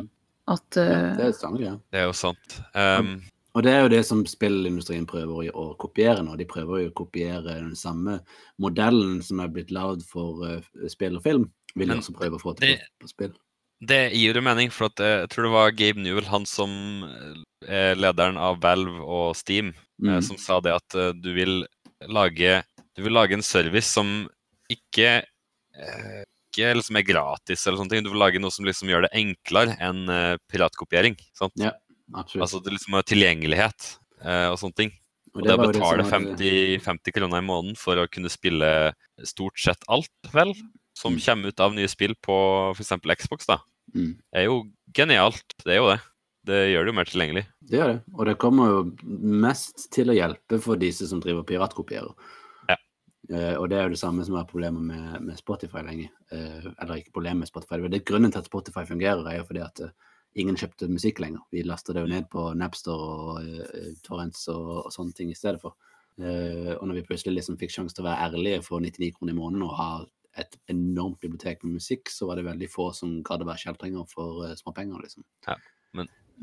Speaker 3: At, uh,
Speaker 1: Ja,
Speaker 3: eh,
Speaker 1: det er greia.
Speaker 2: Det er jo sant. Um,
Speaker 1: Og det er jo det som spillindustrien prøver å, kopiere nå. De prøver jo å kopiere den samme modellen som er blitt lagd for eh, spill og film. Vil de også prøve å få til
Speaker 2: det-
Speaker 1: på, spill.
Speaker 2: Det gir jo mening, for at eh, jeg tror det var Gabe Newell, han som er lederen av Valve og Steam, eh,
Speaker 1: Mm.
Speaker 2: som sa det at eh, du vil lage Du vil lage en service som ikke eh, ikke liksom er gratis, eller sånne ting. Du vil lage noe som liksom gjør det enklere enn eh, piratkopiering. Sant?
Speaker 1: Ja, absolutt.
Speaker 2: Altså det liksom er tilgjengelighet eh, og sånne ting.
Speaker 1: Og
Speaker 2: Og det
Speaker 1: å betale
Speaker 2: betaler 50, 50 kroner i måneden for å kunne spille stort sett alt, vel, som
Speaker 1: Mm.
Speaker 2: kommer ut av nye spill på f.eks. Xbox, da.
Speaker 1: Mm.
Speaker 2: Er jo genialt. Det er jo det. Det gjør det jo mer tilgjengelig.
Speaker 1: Det gjør det. Og det kommer jo mest til å hjelpe for disse som driver piratkopierer.
Speaker 2: Ja.
Speaker 1: Eh, og det er jo det samme som er problemet med, med Spotify lenge. Uh, eller ikke problemet med Spotify. Det er grunnen til at Spotify fungerer, er jo fordi at eh, ingen kjøpte musikk lenger. Vi lasta det jo ned på Napster og uh, Torrents og, og sånne ting i stedet for. Uh, og når vi plutselig liksom fikk sjanse til å være ærlige for 99 kroner i måneden og ha et enormt bibliotek med musikk, så var det veldig få som gadd å være kjeltringer for uh, småpenger, liksom.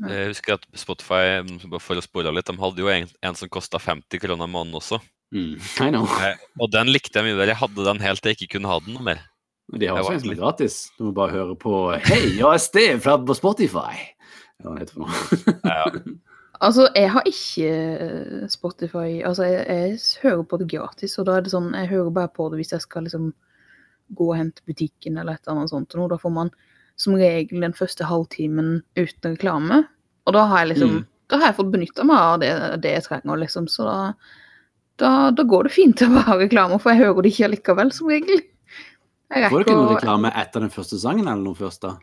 Speaker 2: Jeg husker at Spotify, bare for å spore litt, de hadde jo en, en som kosta 50 kroner i måneden også.
Speaker 1: Mm. I know.
Speaker 2: Og den likte jeg mye bedre. Jeg hadde den helt til jeg ikke kunne ha den noe mer.
Speaker 1: De har
Speaker 2: Det
Speaker 1: også
Speaker 2: var
Speaker 1: en som er gratis. Du må bare høre på Hei, jeg er Steve fra Spotify. Ja, hva heter noe?
Speaker 2: Ja,
Speaker 3: Altså, jeg har ikke eh, Spotify Altså, jeg, jeg hører på det gratis, og da er det sånn Jeg hører bare på det hvis jeg skal liksom gå og hente butikken eller et eller annet sånt. Og nå, da får man som regel den første halvtimen uten reklame. Og da har jeg liksom
Speaker 1: Mm.
Speaker 3: Da har jeg fått benytta meg av det, det jeg trenger, liksom. Så da, da, da går det fint å bare ha reklame, for jeg hører det ikke allikevel, som regel.
Speaker 1: Får du ikke noen reklame etter den første sangen, eller noe først, da?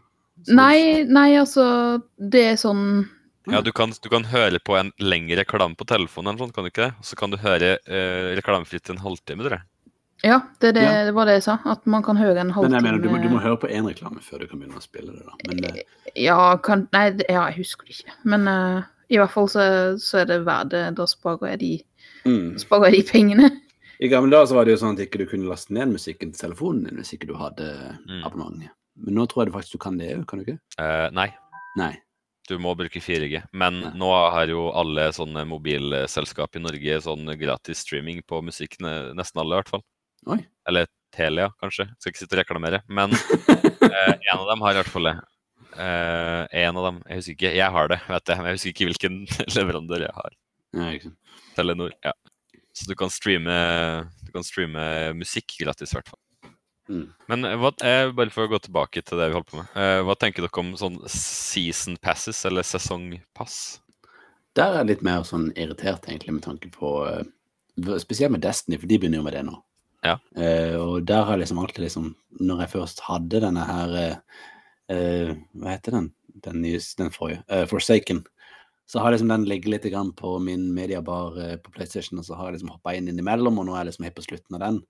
Speaker 1: Så-
Speaker 3: Nei, nei, altså Det er sånn
Speaker 2: ja du, kan, du kan høre på en lengre reklame på telefonen, eller sånn, kan du ikke det? Og så kan du høre eh, reklamefritt en halvtime, tror jeg.
Speaker 3: Ja, det, det,
Speaker 1: Ja.
Speaker 3: det var det jeg sa. At man kan høre en
Speaker 1: Men jeg mener, du må, du må høre på én reklame før du kan begynne å spille det, da. Men det...
Speaker 3: Ja, kan, nei, ja, jeg husker det ikke. Men uh, i hvert fall så, så er det verdt det. Da sparer jeg de,
Speaker 1: mm.
Speaker 3: sparer jeg de pengene.
Speaker 1: I gamle dager så var det jo sånn at ikke du kunne laste ned musikken til telefonen din hvis ikke du hadde
Speaker 2: Mm.
Speaker 1: abonnement. Men nå tror jeg faktisk du kan det òg, kan du ikke?
Speaker 2: Uh, nei,
Speaker 1: Nei.
Speaker 2: du må bruke 4G. Men
Speaker 1: Ja.
Speaker 2: nå har jo alle sånne mobilselskap i Norge sånn gratis streaming på musikk, nesten alle i hvert fall.
Speaker 1: Oi.
Speaker 2: Eller Telia, kanskje. Skal ikke sitte og reklamere. Men uh, en av dem har i hvert fall det. Uh, en av dem, jeg husker ikke, jeg har det, vet jeg, men jeg husker ikke hvilken leverandør jeg har.
Speaker 1: Nei, ikke sant.
Speaker 2: Telenor, ja. Så du kan streame, du kan streame musikk gratis, i hvert fall.
Speaker 1: Mm.
Speaker 2: Men eh, hva, eh, bare for å gå tilbake til det vi holdt på med. Eh, hva tenker dere om sånn season passes, eller sesongpass?
Speaker 1: Der er jeg litt mer sånn irritert, egentlig, med tanke på Spesielt med Destiny, for de begynner jo med det nå.
Speaker 2: Ja.
Speaker 1: Uh, og der har liksom alltid liksom Når jeg først hadde denne her eh, Hva heter den? Den, nye, den forrige? Uh, Forsaken. Så har liksom den ligget litt grann på min mediabar eh, på PlayStation, og så har jeg liksom hoppa inn innimellom, og nå er jeg liksom helt på slutten av den.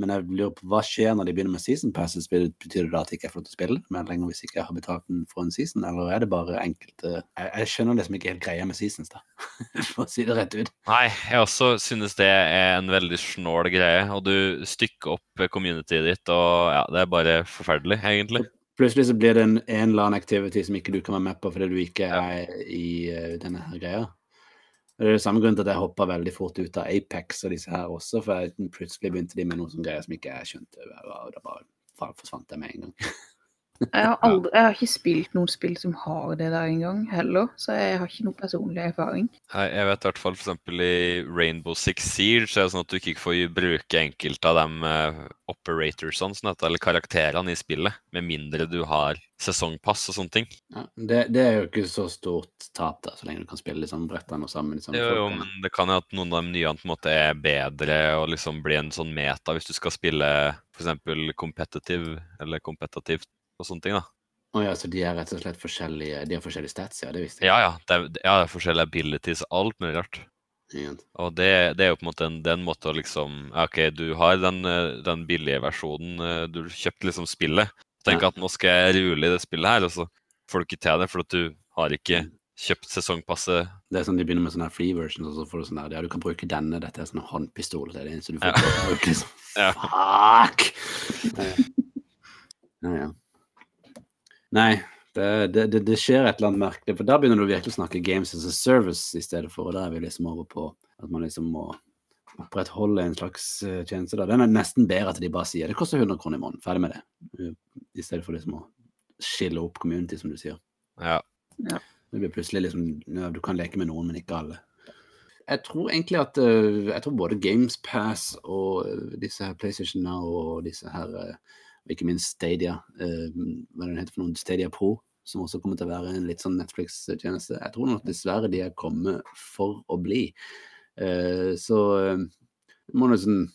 Speaker 1: Men jeg lurer på hva skjer når de begynner med season passes? Betyr det da at jeg ikke er flott å spille men lenger hvis ikke jeg har betalt den for en season, eller er det bare enkelte Jeg, jeg skjønner liksom ikke helt greia med seasons, da, for å si det rett ut.
Speaker 2: Nei, jeg også synes det er en veldig snål greie. Og du stykker opp communityet ditt, og ja, det er bare forferdelig, egentlig.
Speaker 1: Plutselig så blir det en, en eller annen activity som ikke du kan være med på fordi du ikke er i uh, denne her greia. Det er det samme grunnen til at jeg hoppa veldig fort ut av Apex og disse her også, for jeg, plutselig begynte de med noe som greier som ikke jeg skjønte, og da bare forsvant jeg med en gang.
Speaker 3: Jeg har, aldri, jeg har ikke spilt noen spill som har det der engang heller, så jeg har ikke noe personlig erfaring.
Speaker 2: Nei, Jeg vet i hvert fall f.eks. i Rainbow Six Siege så er det sånn at du ikke får bruke enkelte av de uh, operatorsene, sånn eller karakterene i spillet, med mindre du har sesongpass og sånne ting.
Speaker 1: Ja, det, det er jo ikke så stort tap, da, så lenge du kan spille liksom brettene og sammen. Liksom,
Speaker 2: Jo, jo, men det kan jo at noen av de nye på en måte er bedre og liksom blir en sånn meta hvis du skal spille f.eks. competitive eller kompetativt og sånne ting, da.
Speaker 1: Å ja, så de er rett og slett forskjellige De har forskjellige stats, ja, det visste jeg.
Speaker 2: Ja, ja. Det er, ja, det er forskjellige abilities alt mulig rart.
Speaker 1: Ja.
Speaker 2: Og det, det er jo på en måte en, det er en måte å liksom OK, du har den, eh, den billige versjonen, eh, du kjøpte liksom spillet. Tenk
Speaker 1: Ja.
Speaker 2: at nå skal jeg rule i det spillet her, og så får du ikke til det, for at du har ikke
Speaker 1: Mm.
Speaker 2: kjøpt sesongpasset.
Speaker 1: Det er sånn De begynner med sånne free versions, og så får du sånn der Ja, du kan bruke denne, dette er sånn håndpistol. Er det eneste du får
Speaker 2: Ja.
Speaker 1: til bruke. Liksom.
Speaker 2: Ja.
Speaker 1: Fuck! Ja, ja. Nei, det, det, det, det skjer et eller annet merkelig. For da begynner du virkelig å snakke games as a service i stedet for. Og da er vi liksom over på at man liksom må opprettholde en slags eh, tjeneste. da. Den er nesten bedre at de bare sier det koster 100 kroner i måneden. Ferdig med det. Uh, I stedet for liksom å skille opp community, som du sier.
Speaker 2: Ja.
Speaker 1: Det blir plutselig liksom ja, Du kan leke med noen, men ikke alle. jeg tror egentlig at eh, Jeg tror både Games Pass og eh, disse her PlayStation Now og disse her eh, og ikke minst Stadia, eh, hva den heter for noen, Stadia Pro, som også kommer til å være en litt sånn Netflix-tjeneste. Jeg tror nok dessverre de er kommet for å bli. Eh, så eh, vi må nesten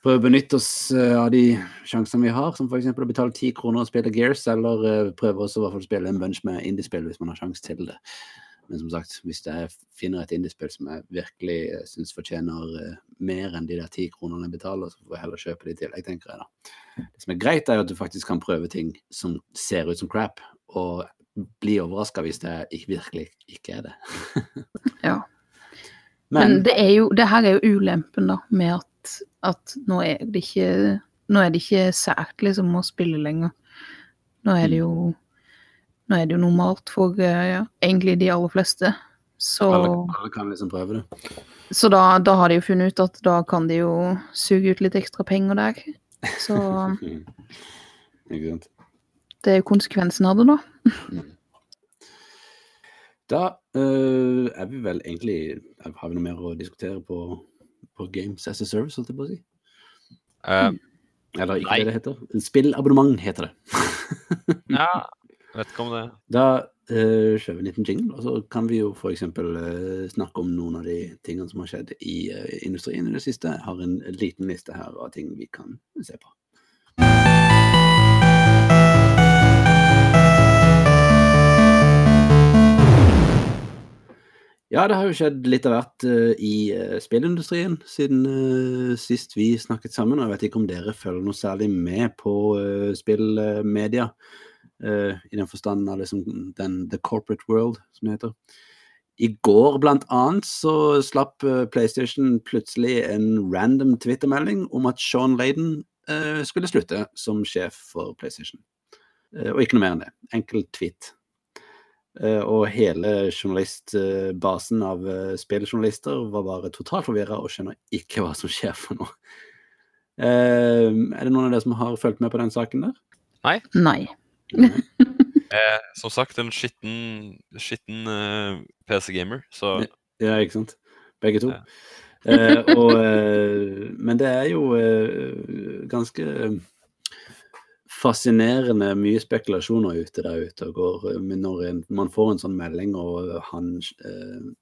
Speaker 1: prøve å benytte oss av de sjansene vi har, som f.eks. å betale ti kroner og spille Gears, eller prøve også å spille en bunch med indiespill hvis man har sjanse til det. Men som sagt, hvis jeg finner et indiespill som jeg virkelig eh, syns fortjener eh, mer enn de der ti kronene jeg betaler, så får jeg heller kjøpe de i tillegg, tenker jeg da. Det som er greit, er jo at du faktisk kan prøve ting som ser ut som crap, og bli overraska hvis det ikke, virkelig ikke er det.
Speaker 3: Ja. Men
Speaker 1: Men,
Speaker 3: det er jo, det her er jo ulempen da, med at, at nå, er det ikke, nå er det ikke sært liksom å spille lenger. Nå er det jo, nå er det jo normalt for eh, ja, egentlig de aller fleste. Så,
Speaker 1: alle, alle kan liksom prøve det.
Speaker 3: så da, da har de jo funnet ut at da kan de jo suge ut litt ekstra penger der. Så
Speaker 1: ikke sant.
Speaker 3: det er jo konsekvensen av det, da.
Speaker 1: Da øh, er vi vel egentlig Har vi noe mer å diskutere på, på Games as a Service, holdt jeg på å si?
Speaker 2: Uh,
Speaker 1: Eller ikke
Speaker 2: Nei.
Speaker 1: det det heter. Spillabonnement heter det.
Speaker 2: ja, vet ikke om det
Speaker 1: Da uh, kjører vi en liten jingle, og så kan vi jo f.eks. Uh, snakke om noen av de tingene som har skjedd i uh, industrien i det siste. Jeg har en liten liste her av ting vi kan se på. Ja, det har jo skjedd litt av hvert uh, i uh, spillindustrien siden uh, sist vi snakket sammen. Og jeg vet ikke om dere følger noe særlig med på spillmedia. Eh, I den forstand av liksom den the corporate world, som det heter. I går blant annet så slapp eh, PlayStation plutselig en random Twitter-melding om at Sean Layden eh, skulle slutte som sjef for PlayStation. Eh, og ikke noe mer enn det. Enkel tweet. Eh, og hele journalistbasen av eh, spilljournalister var bare totalt forvirra og skjønner ikke hva som skjer for noe. Er det noen av dere som har fulgt med på den saken der?
Speaker 3: Nei. Nei.
Speaker 2: Eh, som sagt, en skitten, skitten uh, PC-gamer, så
Speaker 1: Ja, ikke sant? Begge to.
Speaker 2: Ja.
Speaker 1: Eh, og, eh, men det er jo eh, ganske fascinerende mye spekulasjoner ute der ute og går. eh, når en, man får en sånn melding, og han eh,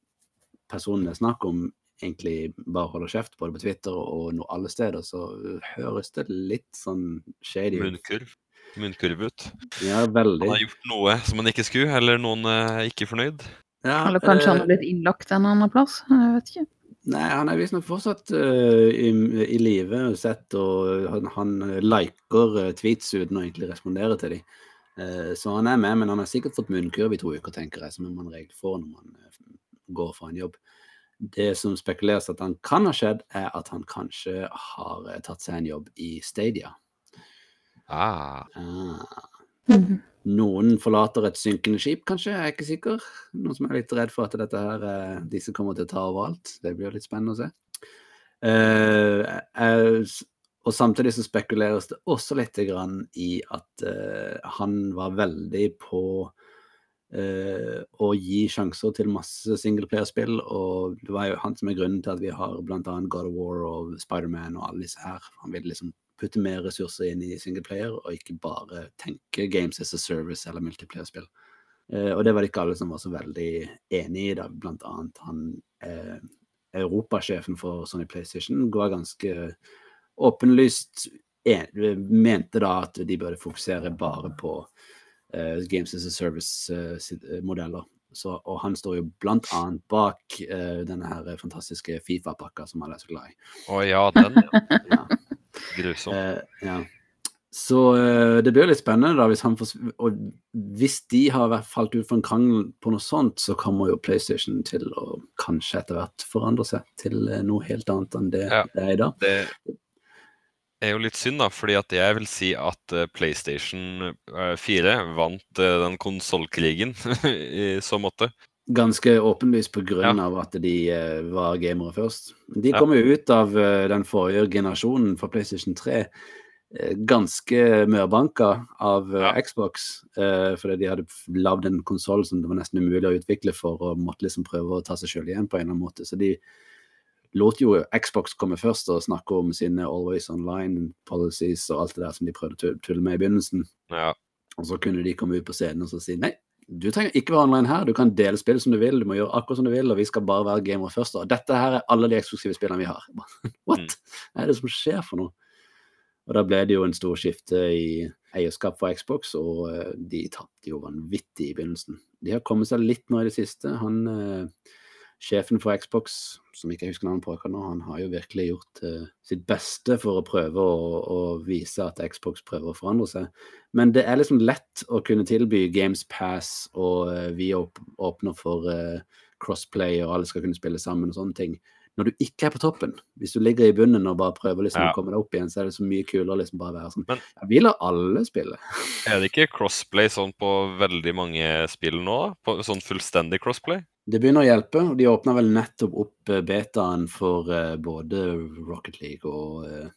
Speaker 1: personen det er snakk om, egentlig bare holder kjeft både på Twitter og alle steder, så høres det litt sånn shady ut.
Speaker 2: munnkurv. Munnkurv ut.
Speaker 1: Ja,
Speaker 2: Han har gjort noe som han ikke skulle, eller noen eh, er ikke fornøyd.
Speaker 1: Ja,
Speaker 3: Eller kanskje
Speaker 1: eh,
Speaker 3: han har blitt innlagt en annen plass. Jeg vet ikke.
Speaker 1: Nei, han er visstnok fortsatt uh, i, i live og sett, og han, han liker eh, tweets uten å egentlig respondere til dem. så han er med, men han har sikkert fått munnkurv i to uker, tenker jeg, som man regel får når man eh, går fra en jobb. Det som spekuleres at han kan ha skjedd, er at han kanskje har eh, tatt seg en jobb i Stadia.
Speaker 2: Ah,
Speaker 1: Ah.
Speaker 3: Mhm.
Speaker 1: Noen forlater et synkende skip, kanskje, jeg er ikke sikker. Noen som er litt redd for at dette her, eh, disse kommer til å ta overalt. Det blir litt spennende å se. Uh, uh, og samtidig så spekuleres det også litt grann i at uh, han var veldig på eh, å gi sjanser til masse singleplayerspill, og det var jo han som er grunnen til at vi har annet God of War og Spiderman og alle disse her. Han vil liksom putte mer ressurser inn i singleplayer, og ikke bare tenke games as a service eller multiplayer-spill. Eh, og det var det ikke alle som var så veldig enig i, da. Blant annet han eh, europasjefen for Sony PlayStation var ganske åpenlyst en, mente da at de burde fokusere bare på eh, games as a service-modeller. Så, og han står jo blant annet bak eh, denne her fantastiske Fifa-pakka som alle er så glad i.
Speaker 2: Å ja, den. ja.
Speaker 1: Ja.
Speaker 2: Grusom.
Speaker 1: Eh, ja. Så eh, det blir jo litt spennende, da. Hvis han får, og hvis de har falt ut for en krangel på noe sånt, så kommer jo PlayStation til å kanskje etter hvert forandre seg til eh, noe helt annet enn det
Speaker 2: Ja.
Speaker 1: det er i dag.
Speaker 2: Det er jo litt synd, da, fordi at jeg vil si at PlayStation eh, 4 vant den konsollkrigen i så måte.
Speaker 1: Ganske åpenlyst på grunn
Speaker 2: Ja.
Speaker 1: av at de uh, var gamere først. De kom jo ut av uh, den forrige generasjonen for PlayStation 3 eh, ganske mørbanka av
Speaker 2: Ja.
Speaker 1: Xbox. fordi de hadde lagd en konsoll som det var nesten umulig å utvikle for, og måtte liksom prøve å ta seg sjøl igjen på en eller annen måte. Så de lot jo Xbox komme først og snakke om sine Always Online policies og alt det der som de prøvde å tulle med i begynnelsen.
Speaker 2: Ja.
Speaker 1: Og så kunne de komme ut på scenen og så si nei, du trenger ikke være online her, du kan dele spill som du vil, du må gjøre akkurat som du vil, og vi skal bare være gamere først. Og dette her er alle de eksklusive spillene vi har. What? Hva er det som skjer for noe? Og da ble det jo en stor skifte i eierskap for Xbox, og eh, de tapte jo vanvittig i begynnelsen. De har kommet seg litt nå i det siste. Han eh, sjefen for Xbox, som ikke jeg husker navnet på akkurat nå, han har jo virkelig gjort uh, sitt beste for å prøve å, å vise at Xbox prøver å forandre seg. Men det er liksom lett å kunne tilby Games Pass, og uh, vi åpner for uh, crossplay, og alle skal kunne spille sammen og sånne ting. Når du ikke er på toppen, hvis du ligger i bunnen og bare prøver liksom
Speaker 2: Ja.
Speaker 1: å komme deg opp igjen, så er det så mye kulere liksom bare å være sånn
Speaker 2: Men-
Speaker 1: ja, Vi lar alle spille.
Speaker 2: Er det ikke crossplay sånn på veldig mange spill nå? På sånn fullstendig crossplay?
Speaker 1: Det begynner å hjelpe, og de åpna vel nettopp opp eh, betaen for uh, både Rocket League og uh,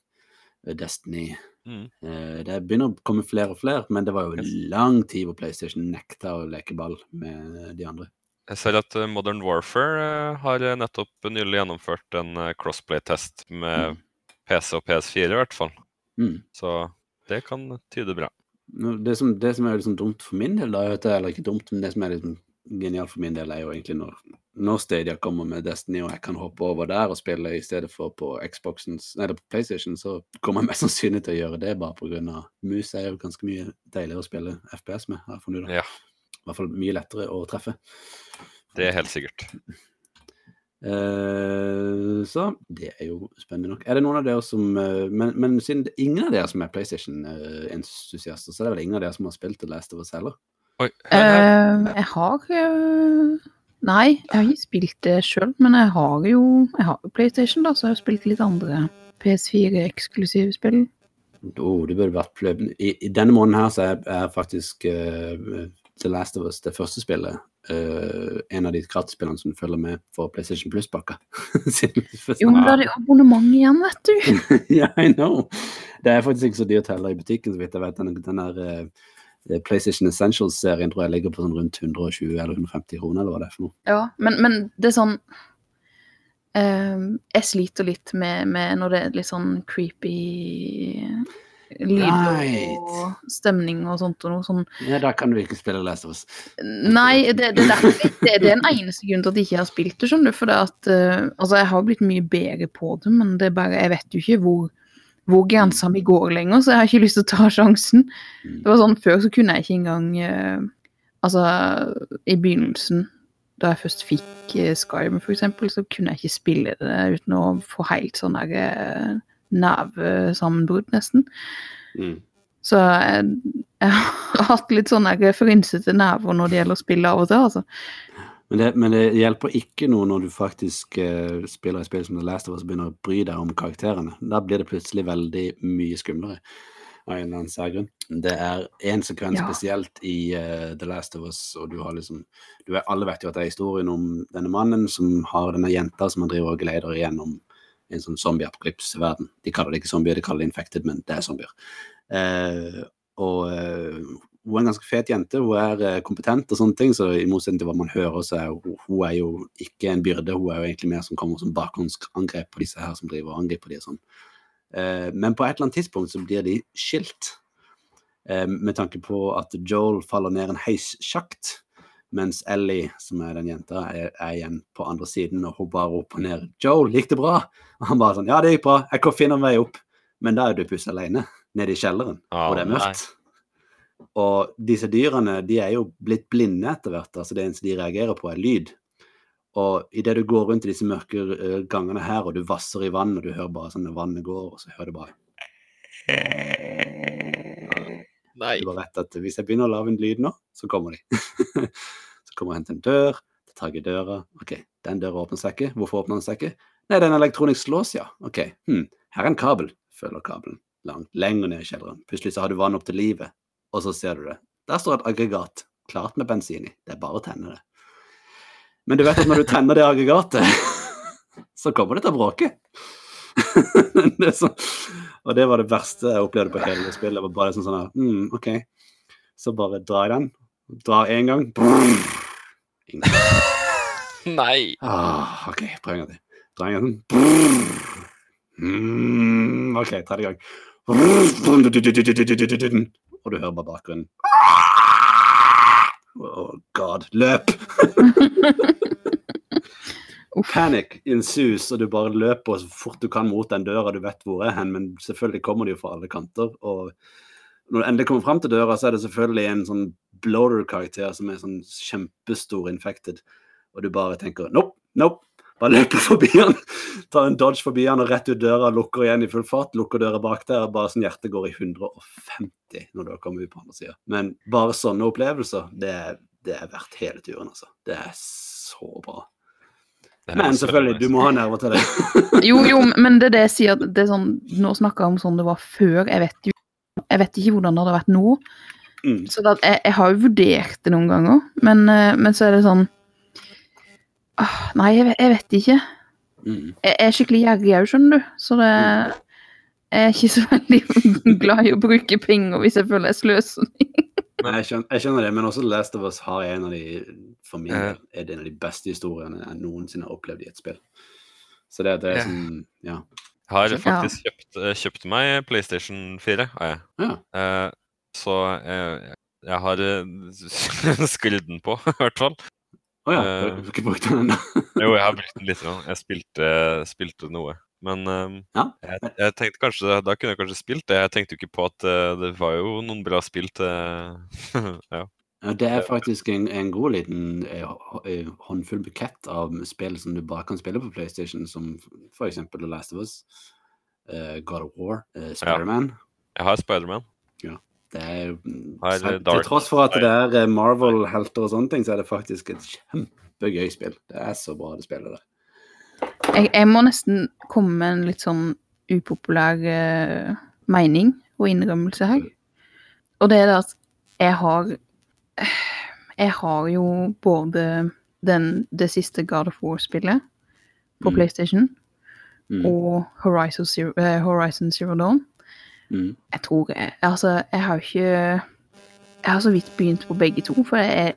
Speaker 1: Destiny.
Speaker 2: Mm.
Speaker 1: Det begynner å komme flere og flere, men det var jo lang tid hvor PlayStation nekta å leke ball med de andre.
Speaker 2: Jeg ser at eh, Modern Warfare eh, har eh, nettopp nylig gjennomført en crossplay-test med PC og PS4 i hvert fall.
Speaker 1: Mm.
Speaker 2: Så det kan tyde bra.
Speaker 1: Det, som, det som er liksom dumt for min del, da, er eller ikke dumt, men det som er liksom genialt for min del, er jo egentlig når, når Stadia kommer med Destiny, og jeg kan hoppe over der og spille i stedet for på Xboxens, nei, på PlayStation, så kommer jeg mest sannsynlig til å gjøre det bare pga. mus er jo ganske mye deiligere å spille FPS med, har jeg funnet ut.
Speaker 2: Ja.
Speaker 1: I hvert fall mye lettere å treffe.
Speaker 2: Det er helt sikkert.
Speaker 1: Uh, så det er jo spennende nok. Er det noen av dere som uh, men, men siden det er ingen av dere som er PlayStation-entusiaster, så er det vel ingen av dere som har spilt The Last of Us heller?
Speaker 2: Oi.
Speaker 3: Eh, jeg har Nei, jeg har ikke spilt det sjøl, men jeg har jo jeg har PlayStation, da, så jeg har spilt litt andre PS4-eksklusive spill.
Speaker 1: Oh, det burde vært I, I denne måneden her så er, jeg faktisk eh, The Last of Us det første spillet. uh, en av de gratisspillene som følger med for PlayStation Plus-pakka.
Speaker 3: Jo, men da er det abonnement igjen, vet du.
Speaker 1: Ja, I know. Det er faktisk ikke så dyrt heller i butikken, så vidt jeg vet. Den, den der uh, PlayStation Essentials-serien tror jeg ligger på sånn rundt 120 eller 150 kroner, eller hva det er for noe.
Speaker 3: Ja, men, men det er sånn uh, Jeg sliter litt med, med når det er litt sånn creepy lyd
Speaker 1: Right.
Speaker 3: og stemning og sånt. og noe sånn.
Speaker 1: Ja, da kan du ikke spille Last of Us.
Speaker 3: Nei, det, det, det, det er den eneste grunnen til at jeg ikke har spilt det, skjønner du. For det at uh, Altså, jeg har blitt mye bedre på det, men det er bare Jeg vet jo ikke hvor hvor grensa mi går lenger, så jeg har ikke lyst til å ta sjansen. Det var sånn, Før så kunne jeg ikke engang uh, Altså, i begynnelsen, da jeg først fikk uh, Skyrim, eksempel, så kunne jeg ikke spille det uten å få helt sånn derre uh, nervesammenbrudd, nesten.
Speaker 1: Mm.
Speaker 3: Så jeg, jeg har hatt litt sånne frynsete nerver når det gjelder å spille av og til, altså.
Speaker 1: Men det, men det hjelper ikke noe når du faktisk uh, spiller et spill som The Last of Us og begynner å bry deg om karakterene. Da blir det plutselig veldig mye skumlere. Av en eller annen særgrunn. Det er én sekvens
Speaker 3: Ja.
Speaker 1: spesielt i uh, The Last of Us, og du har liksom du er, Alle vet jo at det er historien om denne mannen som har denne jenta som han driver og gleder gjennom en sånn zombie-apokalypse-verden. De kaller det ikke zombier, de kaller det infected, men det er zombier. Eh, og eh, hun er en ganske fet jente, hun er eh, kompetent og sånne ting, så i motsetning til hva man hører, så er hun, hun er jo ikke en byrde, hun er jo egentlig mer som kommer som bakgrunnsangrep på disse her som driver og angriper de og sånn. Eh, men på et eller annet tidspunkt så blir de skilt, eh, med tanke på at Joel faller ned en heissjakt, mens Ellie, som er den jenta, er, er igjen på andre siden, og hun bare roper ned 'Joel, gikk det bra?' Og han bare sånn 'Ja, det gikk bra, jeg kan finne en vei opp', men da er du plutselig alene, nede i kjelleren,
Speaker 2: oh,
Speaker 1: og det er
Speaker 2: nei.
Speaker 1: mørkt. Og disse dyrene de er jo blitt blinde etter hvert. altså Det eneste de reagerer på, er lyd. Og idet du går rundt i disse mørke eh, gangene her, og du vasser i vann, og du hører bare sånn når vannet går, og så hører du bare
Speaker 2: Nei.
Speaker 1: Du bare vet at hvis jeg begynner å lage en lyd nå, så kommer de. så kommer jeg til en dør, tar tak i døra. OK, den døra åpner seg ikke. Hvorfor åpner den seg ikke? Nei, en elektronisk lås, ja. OK, hm. her er en kabel. Følger kabelen langt lenger ned i kjelleren. Plutselig så har du vann opp til livet, og så ser du det. Der står et aggregat klart med bensin i. Det er bare å tenne det. Men du vet at når du tenner det aggregatet, så kommer det til å bråke. det er sånn Og det var det verste jeg opplevde på hele spillet. Det var bare sånn sånn her, mm, OK. Så bare drar jeg den. Drar én gang.
Speaker 2: Nei!
Speaker 1: Ah, OK, prøv en gang til. Drar en gang til. Mm, OK, tredje gang. Og du hører bare bakgrunnen. Oh god. Løp! Panic ensues, og du bare løper så fort du kan mot den døra du vet hvor er hen, men selvfølgelig kommer de jo fra alle kanter. Og når du endelig kommer fram til døra, så er det selvfølgelig en sånn bloater-karakter som er sånn kjempestor infected, og du bare tenker nope, nope. Bare løper forbi han, tar en dodge forbi han og rett ut døra, lukker igjen i full fart, lukker døra bak der, bare sånn hjertet går i 150 når du har kommet ut på andre sida. Men bare sånne opplevelser, det, er- det er verdt hele turen, altså. Det er så bra. Men selvfølgelig, du må ha nerver til det.
Speaker 3: Jo, jo, men det er det jeg sier. Det er sånn, nå snakker jeg om sånn det var før. Jeg vet jo jeg vet ikke hvordan det hadde vært nå.
Speaker 1: Mm.
Speaker 3: Så det, jeg, jeg har jo vurdert det noen ganger, men, eh, men så er det sånn åh, Nei, jeg, vet- jeg vet ikke.
Speaker 1: Mm.
Speaker 3: Jeg er skikkelig gjerrig òg, skjønner du. Så det jeg er ikke så veldig glad i å bruke penger hvis jeg føler jeg sløser.
Speaker 1: Nei, Jeg skjønner, jeg skjønner det, men også Last of Us har en av de for min del, er det en av de beste historiene jeg noensinne har opplevd i et spill. Så det, det er
Speaker 2: som
Speaker 1: sånn Ja.
Speaker 2: Jeg har faktisk kjøpt, eh, kjøpt meg PlayStation 4. har jeg.
Speaker 1: ja.
Speaker 2: Eh, så jeg, jeg har skrudd den på, i hvert fall.
Speaker 1: Å ja.
Speaker 2: Eh.
Speaker 1: Du har ikke brukt den ennå?
Speaker 2: Jo, jeg har brukt den litt. Jeg spilte, spilte noe. Men um,
Speaker 1: Ja.
Speaker 2: jeg, jeg tenkte kanskje, da kunne jeg kanskje spilt det. Jeg tenkte jo ikke på at uh, det var jo noen bra spill til ja.
Speaker 1: Ja, det er faktisk en, en god liten eh, eh, håndfull bukett av spill som du bare kan spille på PlayStation, som f.eks. The Last of Us, uh, God of War, uh, Spiderman.
Speaker 2: Jeg har Spiderman.
Speaker 1: Det er mm, selv- Til tross for at det er eh, Marvel-helter og sånne ting, så er det faktisk et kjempegøy spill. Det er så bra, det spillet der.
Speaker 3: Jeg, jeg må nesten komme med en litt sånn upopulær uh, mening og innrømmelse her. Og det er det at jeg har Jeg har jo både den, det siste God of War-spillet på
Speaker 1: Mm.
Speaker 3: PlayStation
Speaker 1: Mm.
Speaker 3: og Horizon Zero, uh, Horizon Zero Dawn.
Speaker 1: Mm.
Speaker 3: Jeg tror jeg, Altså, jeg har ikke Jeg har så vidt begynt på begge to, for jeg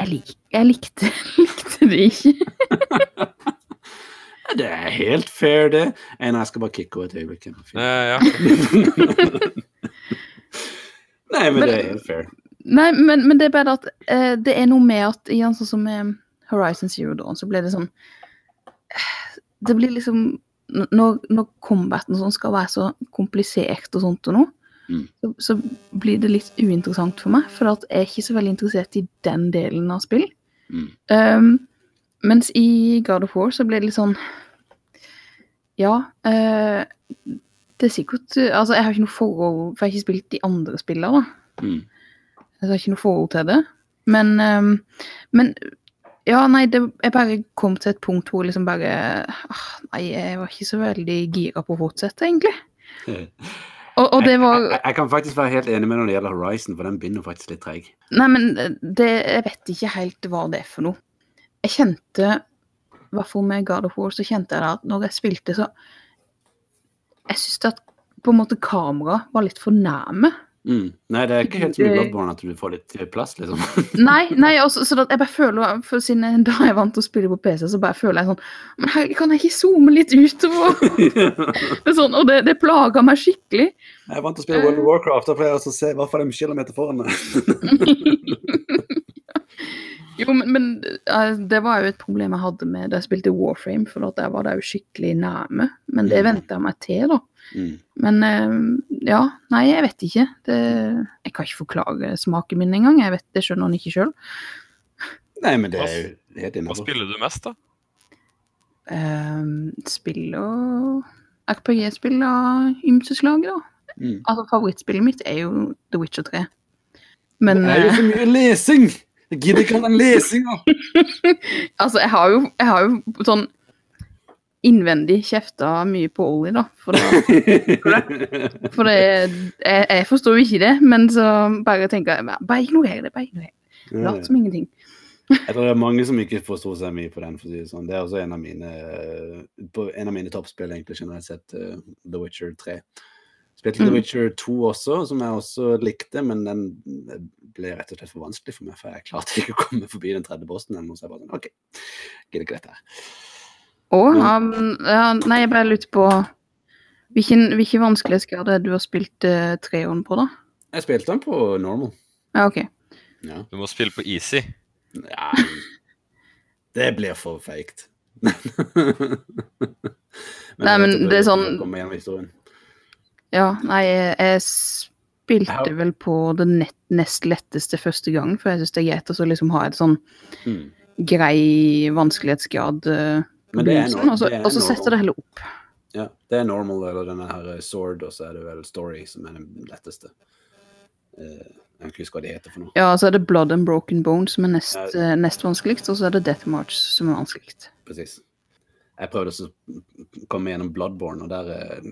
Speaker 3: Jeg, lik, jeg likte, likte det ikke.
Speaker 1: Det er helt fair, det. Nei, jeg skal bare kicke over et øyeblikk.
Speaker 2: Eh, ja.
Speaker 1: Nei, men
Speaker 3: Men-
Speaker 1: det er helt fair.
Speaker 3: Nei, men, men det er bare at uh, det er noe med at igjen sånn som med Horizon Zero Dawn, så blir det sånn Det blir liksom Når, når combaten sånn skal være så komplisert og sånt og noe,
Speaker 1: Mm.
Speaker 3: så, så blir det litt uinteressant for meg, for at jeg er ikke så veldig interessert i den delen av spill.
Speaker 1: Mm.
Speaker 3: Um, mens i God of War så ble det litt sånn Ja, eh, det er sikkert Altså, jeg har ikke noe forhold For jeg har ikke spilt de andre spillene, da.
Speaker 1: Mm.
Speaker 3: Jeg har ikke noe forhold til det. Men, eh, men ja, nei, det, jeg bare kom til et punkt hvor jeg liksom bare ah, Nei, jeg var ikke så veldig gira på å fortsette, egentlig. Og, og det var
Speaker 1: jeg, jeg, jeg kan faktisk være helt enig med når det gjelder Horizon, for den begynner faktisk litt treig.
Speaker 3: Nei, men det, jeg vet ikke helt hva det er for noe. Jeg kjente, i hvert fall med God of War, så kjente jeg da at når jeg spilte, så Jeg syns at på en måte kameraet var litt for nærme.
Speaker 1: Mm. Nei, det er ikke helt som i Bloodborne at du får litt plass, liksom.
Speaker 3: Nei, nei også, så jeg bare føler for Siden da jeg vant til å spille på PC, så bare føler jeg sånn Men her kan jeg ikke zoome litt utover? Det er sånn, og det, det plaga meg skikkelig.
Speaker 1: Jeg er vant til å spille World of Warcraft, da pleier jeg også å se i hvert fall en kilometer foran meg.
Speaker 3: Jo, men, men eh, det var jo et problem jeg hadde med da jeg spilte Warframe, for der var det jo skikkelig nærme. Men det
Speaker 1: Mm.
Speaker 3: venta jeg meg til, da.
Speaker 1: Mm.
Speaker 3: Men eh, ja, nei, jeg vet ikke. Det, jeg kan ikke forklare smaken min engang. Jeg vet det skjønner han ikke sjøl.
Speaker 1: Nei, men det er jo helt
Speaker 2: Hva spiller du mest, da?
Speaker 3: spill og RPG-spill av ymse slag, da.
Speaker 1: Mm.
Speaker 3: Altså, favorittspillet mitt er jo The Witcher 3. Men
Speaker 1: Det er jo
Speaker 3: eh,
Speaker 1: så mye lesing! Jeg gidder ikke all den lesinga!
Speaker 3: altså, jeg har, jo, jeg har jo sånn innvendig kjefta mye på Ollie, da. For det, for det jeg, jeg forstår jo ikke det, men så bare tenker jeg Bare ignorer det. bare ignorer det. Lat som ingenting.
Speaker 1: Jeg tror det er mange som ikke forsto seg mye på den. for å si Det sånn. Det er også en av mine, en av mine toppspill, egentlig generelt sett, uh, The Witcher 3. Spilte
Speaker 3: Mm.
Speaker 1: The Witcher 2 også, som jeg også likte, men den ble rett og slett for vanskelig for meg, for jeg klarte ikke å komme forbi den tredje bossen Jeg Så si bare sånn, OK, gidder ikke dette her.
Speaker 3: Um, ja, nei, jeg bare lurte på Hvilken, hvilken vanskelighetsgrad er det du har spilt uh, treeren på, da?
Speaker 1: Jeg spilte den på normal.
Speaker 3: Ja, OK.
Speaker 1: Ja.
Speaker 2: Du må spille på easy.
Speaker 1: Nei, det blir for feigt.
Speaker 3: Nei, men det er sånn-
Speaker 1: jeg kommer gjennom historien.
Speaker 3: Ja, nei, jeg, jeg spilte vel på det nett, nest letteste første gang, for jeg syns det er greit å så liksom ha et sånn
Speaker 1: Hmm.
Speaker 3: grei vanskelighetsgrad uh, på
Speaker 1: Men det
Speaker 3: begynnelsen, og så-
Speaker 1: det
Speaker 3: og så setter det heller opp.
Speaker 1: Ja, det er normal, eller denne her sword, og så er det vel story som er den letteste. Uh, jeg ikke huske hva de heter for noe.
Speaker 3: Ja, så er det Blood and Broken Bone som er nest,
Speaker 1: Ja.
Speaker 3: eh, nest vanskeligst, og så er det Death March som er vanskeligst.
Speaker 1: Presis. Jeg prøvde å komme gjennom Bloodborne, og der eh,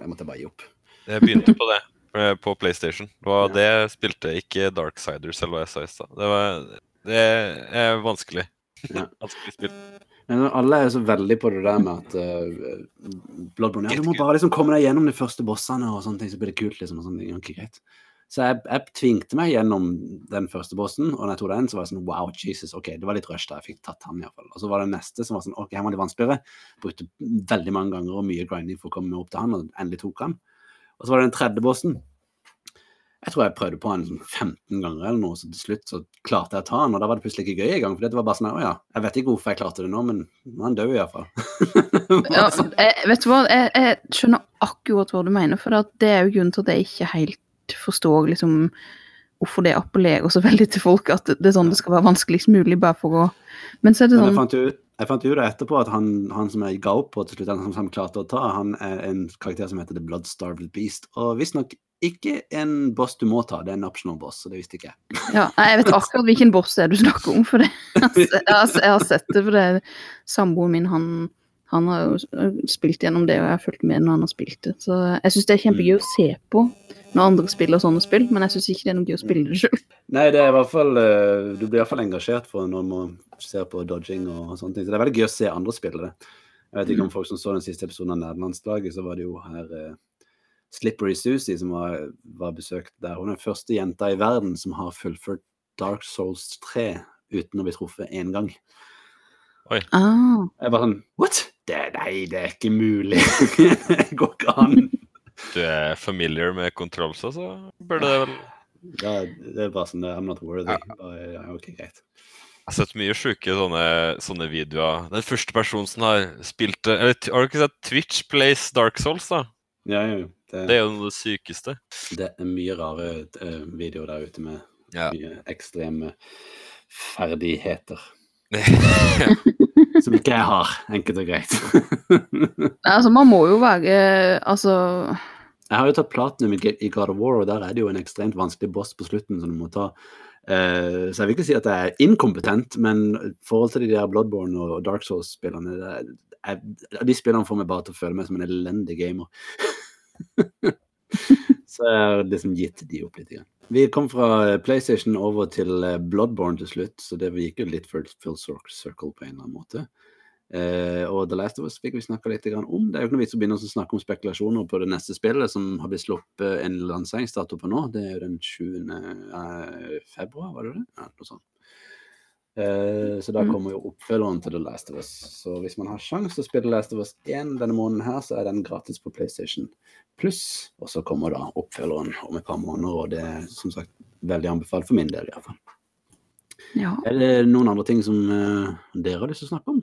Speaker 1: jeg måtte bare gi opp.
Speaker 2: Jeg begynte på det eh, på PlayStation. Det var
Speaker 1: Ja.
Speaker 2: det spilte, ikke Darksiders eller hva jeg sa i stad. Det, det er vanskelig.
Speaker 1: Ja.
Speaker 2: vanskelig spill.
Speaker 1: Men alle er så veldig på det der med at uh, Bloodborne ja, Du må bare liksom komme deg gjennom de første bossene, og sånne ting, så blir det kult. liksom, og sånne ting, Okay, greit. Så jeg, jeg tvingte meg gjennom den første bossen, og når jeg tok den, så var jeg sånn wow, Jesus, ok, det var litt rush da jeg fikk tatt han iallfall. Og så var det neste som var sånn ok, her var litt vanskeligere. Brukte veldig mange ganger og mye grinding for å komme opp til han, og endelig tok han. Og så var det den tredje bossen. Jeg tror jeg prøvde på han sånn 15 ganger eller noe, så til slutt så klarte jeg å ta han, og da var det plutselig ikke gøy engang. For det var bare sånn å ja, jeg vet ikke hvorfor jeg klarte det nå, men han dør iallfall.
Speaker 3: Ja, jeg, vet du hva, jeg, jeg skjønner akkurat hva du mener, for det er jo grunnen til at jeg ikke helt forstår liksom hvorfor det appellerer så veldig til folk, at det er sånn det skal være vanskeligst mulig bare for å Men så er det
Speaker 1: Men jeg
Speaker 3: sånn
Speaker 1: fant jo ut jeg fant ut etterpå at han, han som jeg ga opp på til slutt, han som han klarte å ta, han er en karakter som heter The Bloodstarved Beast. Og visstnok ikke en boss du må ta, det er en optional boss, så det visste ikke jeg.
Speaker 3: ja, Jeg vet akkurat hvilken boss det er du snakker om, for det. Jeg, har, jeg har sett det, for det er samboeren min, han, han har jo spilt gjennom det, og jeg har fulgt med når han har spilt det. Så jeg syns det er kjempegøy å se på når andre spiller sånne spill, men jeg syns ikke det er noe gøy å spille det sjøl.
Speaker 1: Nei, det er i hvert fall eh, Du blir i hvert fall engasjert for når man ser på dodging og sånne ting. Så det er veldig gøy å se andre spille det. Jeg vet ikke om folk som så den siste episoden av Nederlandslaget, så var det jo her eh, Slippery Susie som var, var besøkt der. Hun er den første jenta i verden som har fullført Dark Souls 3 uten å bli truffet én gang.
Speaker 3: Ah,
Speaker 1: Jeg bare sånn What? Det, nei, det er ikke mulig. det går ikke an.
Speaker 2: Du er familiar med controls, så burde det vel
Speaker 1: Ja, det er bare sånn I'm not worthy. Ja, ok, greit.
Speaker 2: Jeg har sett mye sjuke sånne, sånne videoer. Den første personen som har spilt eller, Har du ikke sett Twitch Plays Dark Souls, da?
Speaker 1: Ja, ja, det,
Speaker 2: Det er jo det sykeste.
Speaker 1: det er mye rare eh, videoer der ute med
Speaker 2: Ja.
Speaker 1: mye ekstreme ferdigheter. Som ikke jeg har, enkelt og greit.
Speaker 3: altså, man må jo være Altså
Speaker 1: jeg har jo tatt platinum i God of War, og der er det jo en ekstremt vanskelig boss på slutten som du må ta. Uh, så jeg vil ikke si at jeg er inkompetent, men i forhold til de der Bloodborne og Dark Souls-spillerne er- De spillerne får meg bare til å føle meg som en elendig gamer. så jeg har liksom gitt de opp litt. Vi kom fra PlayStation over til eh, Bloodborne til slutt, så det gikk jo litt full, full circle på en eller annen måte. Uh, og The Last of Us fikk vi snakka litt om. Det er jo ikke noe vits å begynne å snakke om spekulasjoner på det neste spillet som har blitt sluppet en lanseringsdato på nå. Det er jo den 20. eh, februar, var det det? Ja, noe sånt. Eh, så da
Speaker 3: Mm.
Speaker 1: kommer jo oppfølgeren til The Last of Us. Så hvis man har sjanse til å spille Last of Us 1 denne måneden her, så er den gratis på PlayStation Pluss. Og så kommer da oppfølgeren om et par måneder, og det er som sagt veldig anbefalt for min del iallfall.
Speaker 3: Ja.
Speaker 1: Er det noen andre ting som uh, dere har lyst til å snakke om?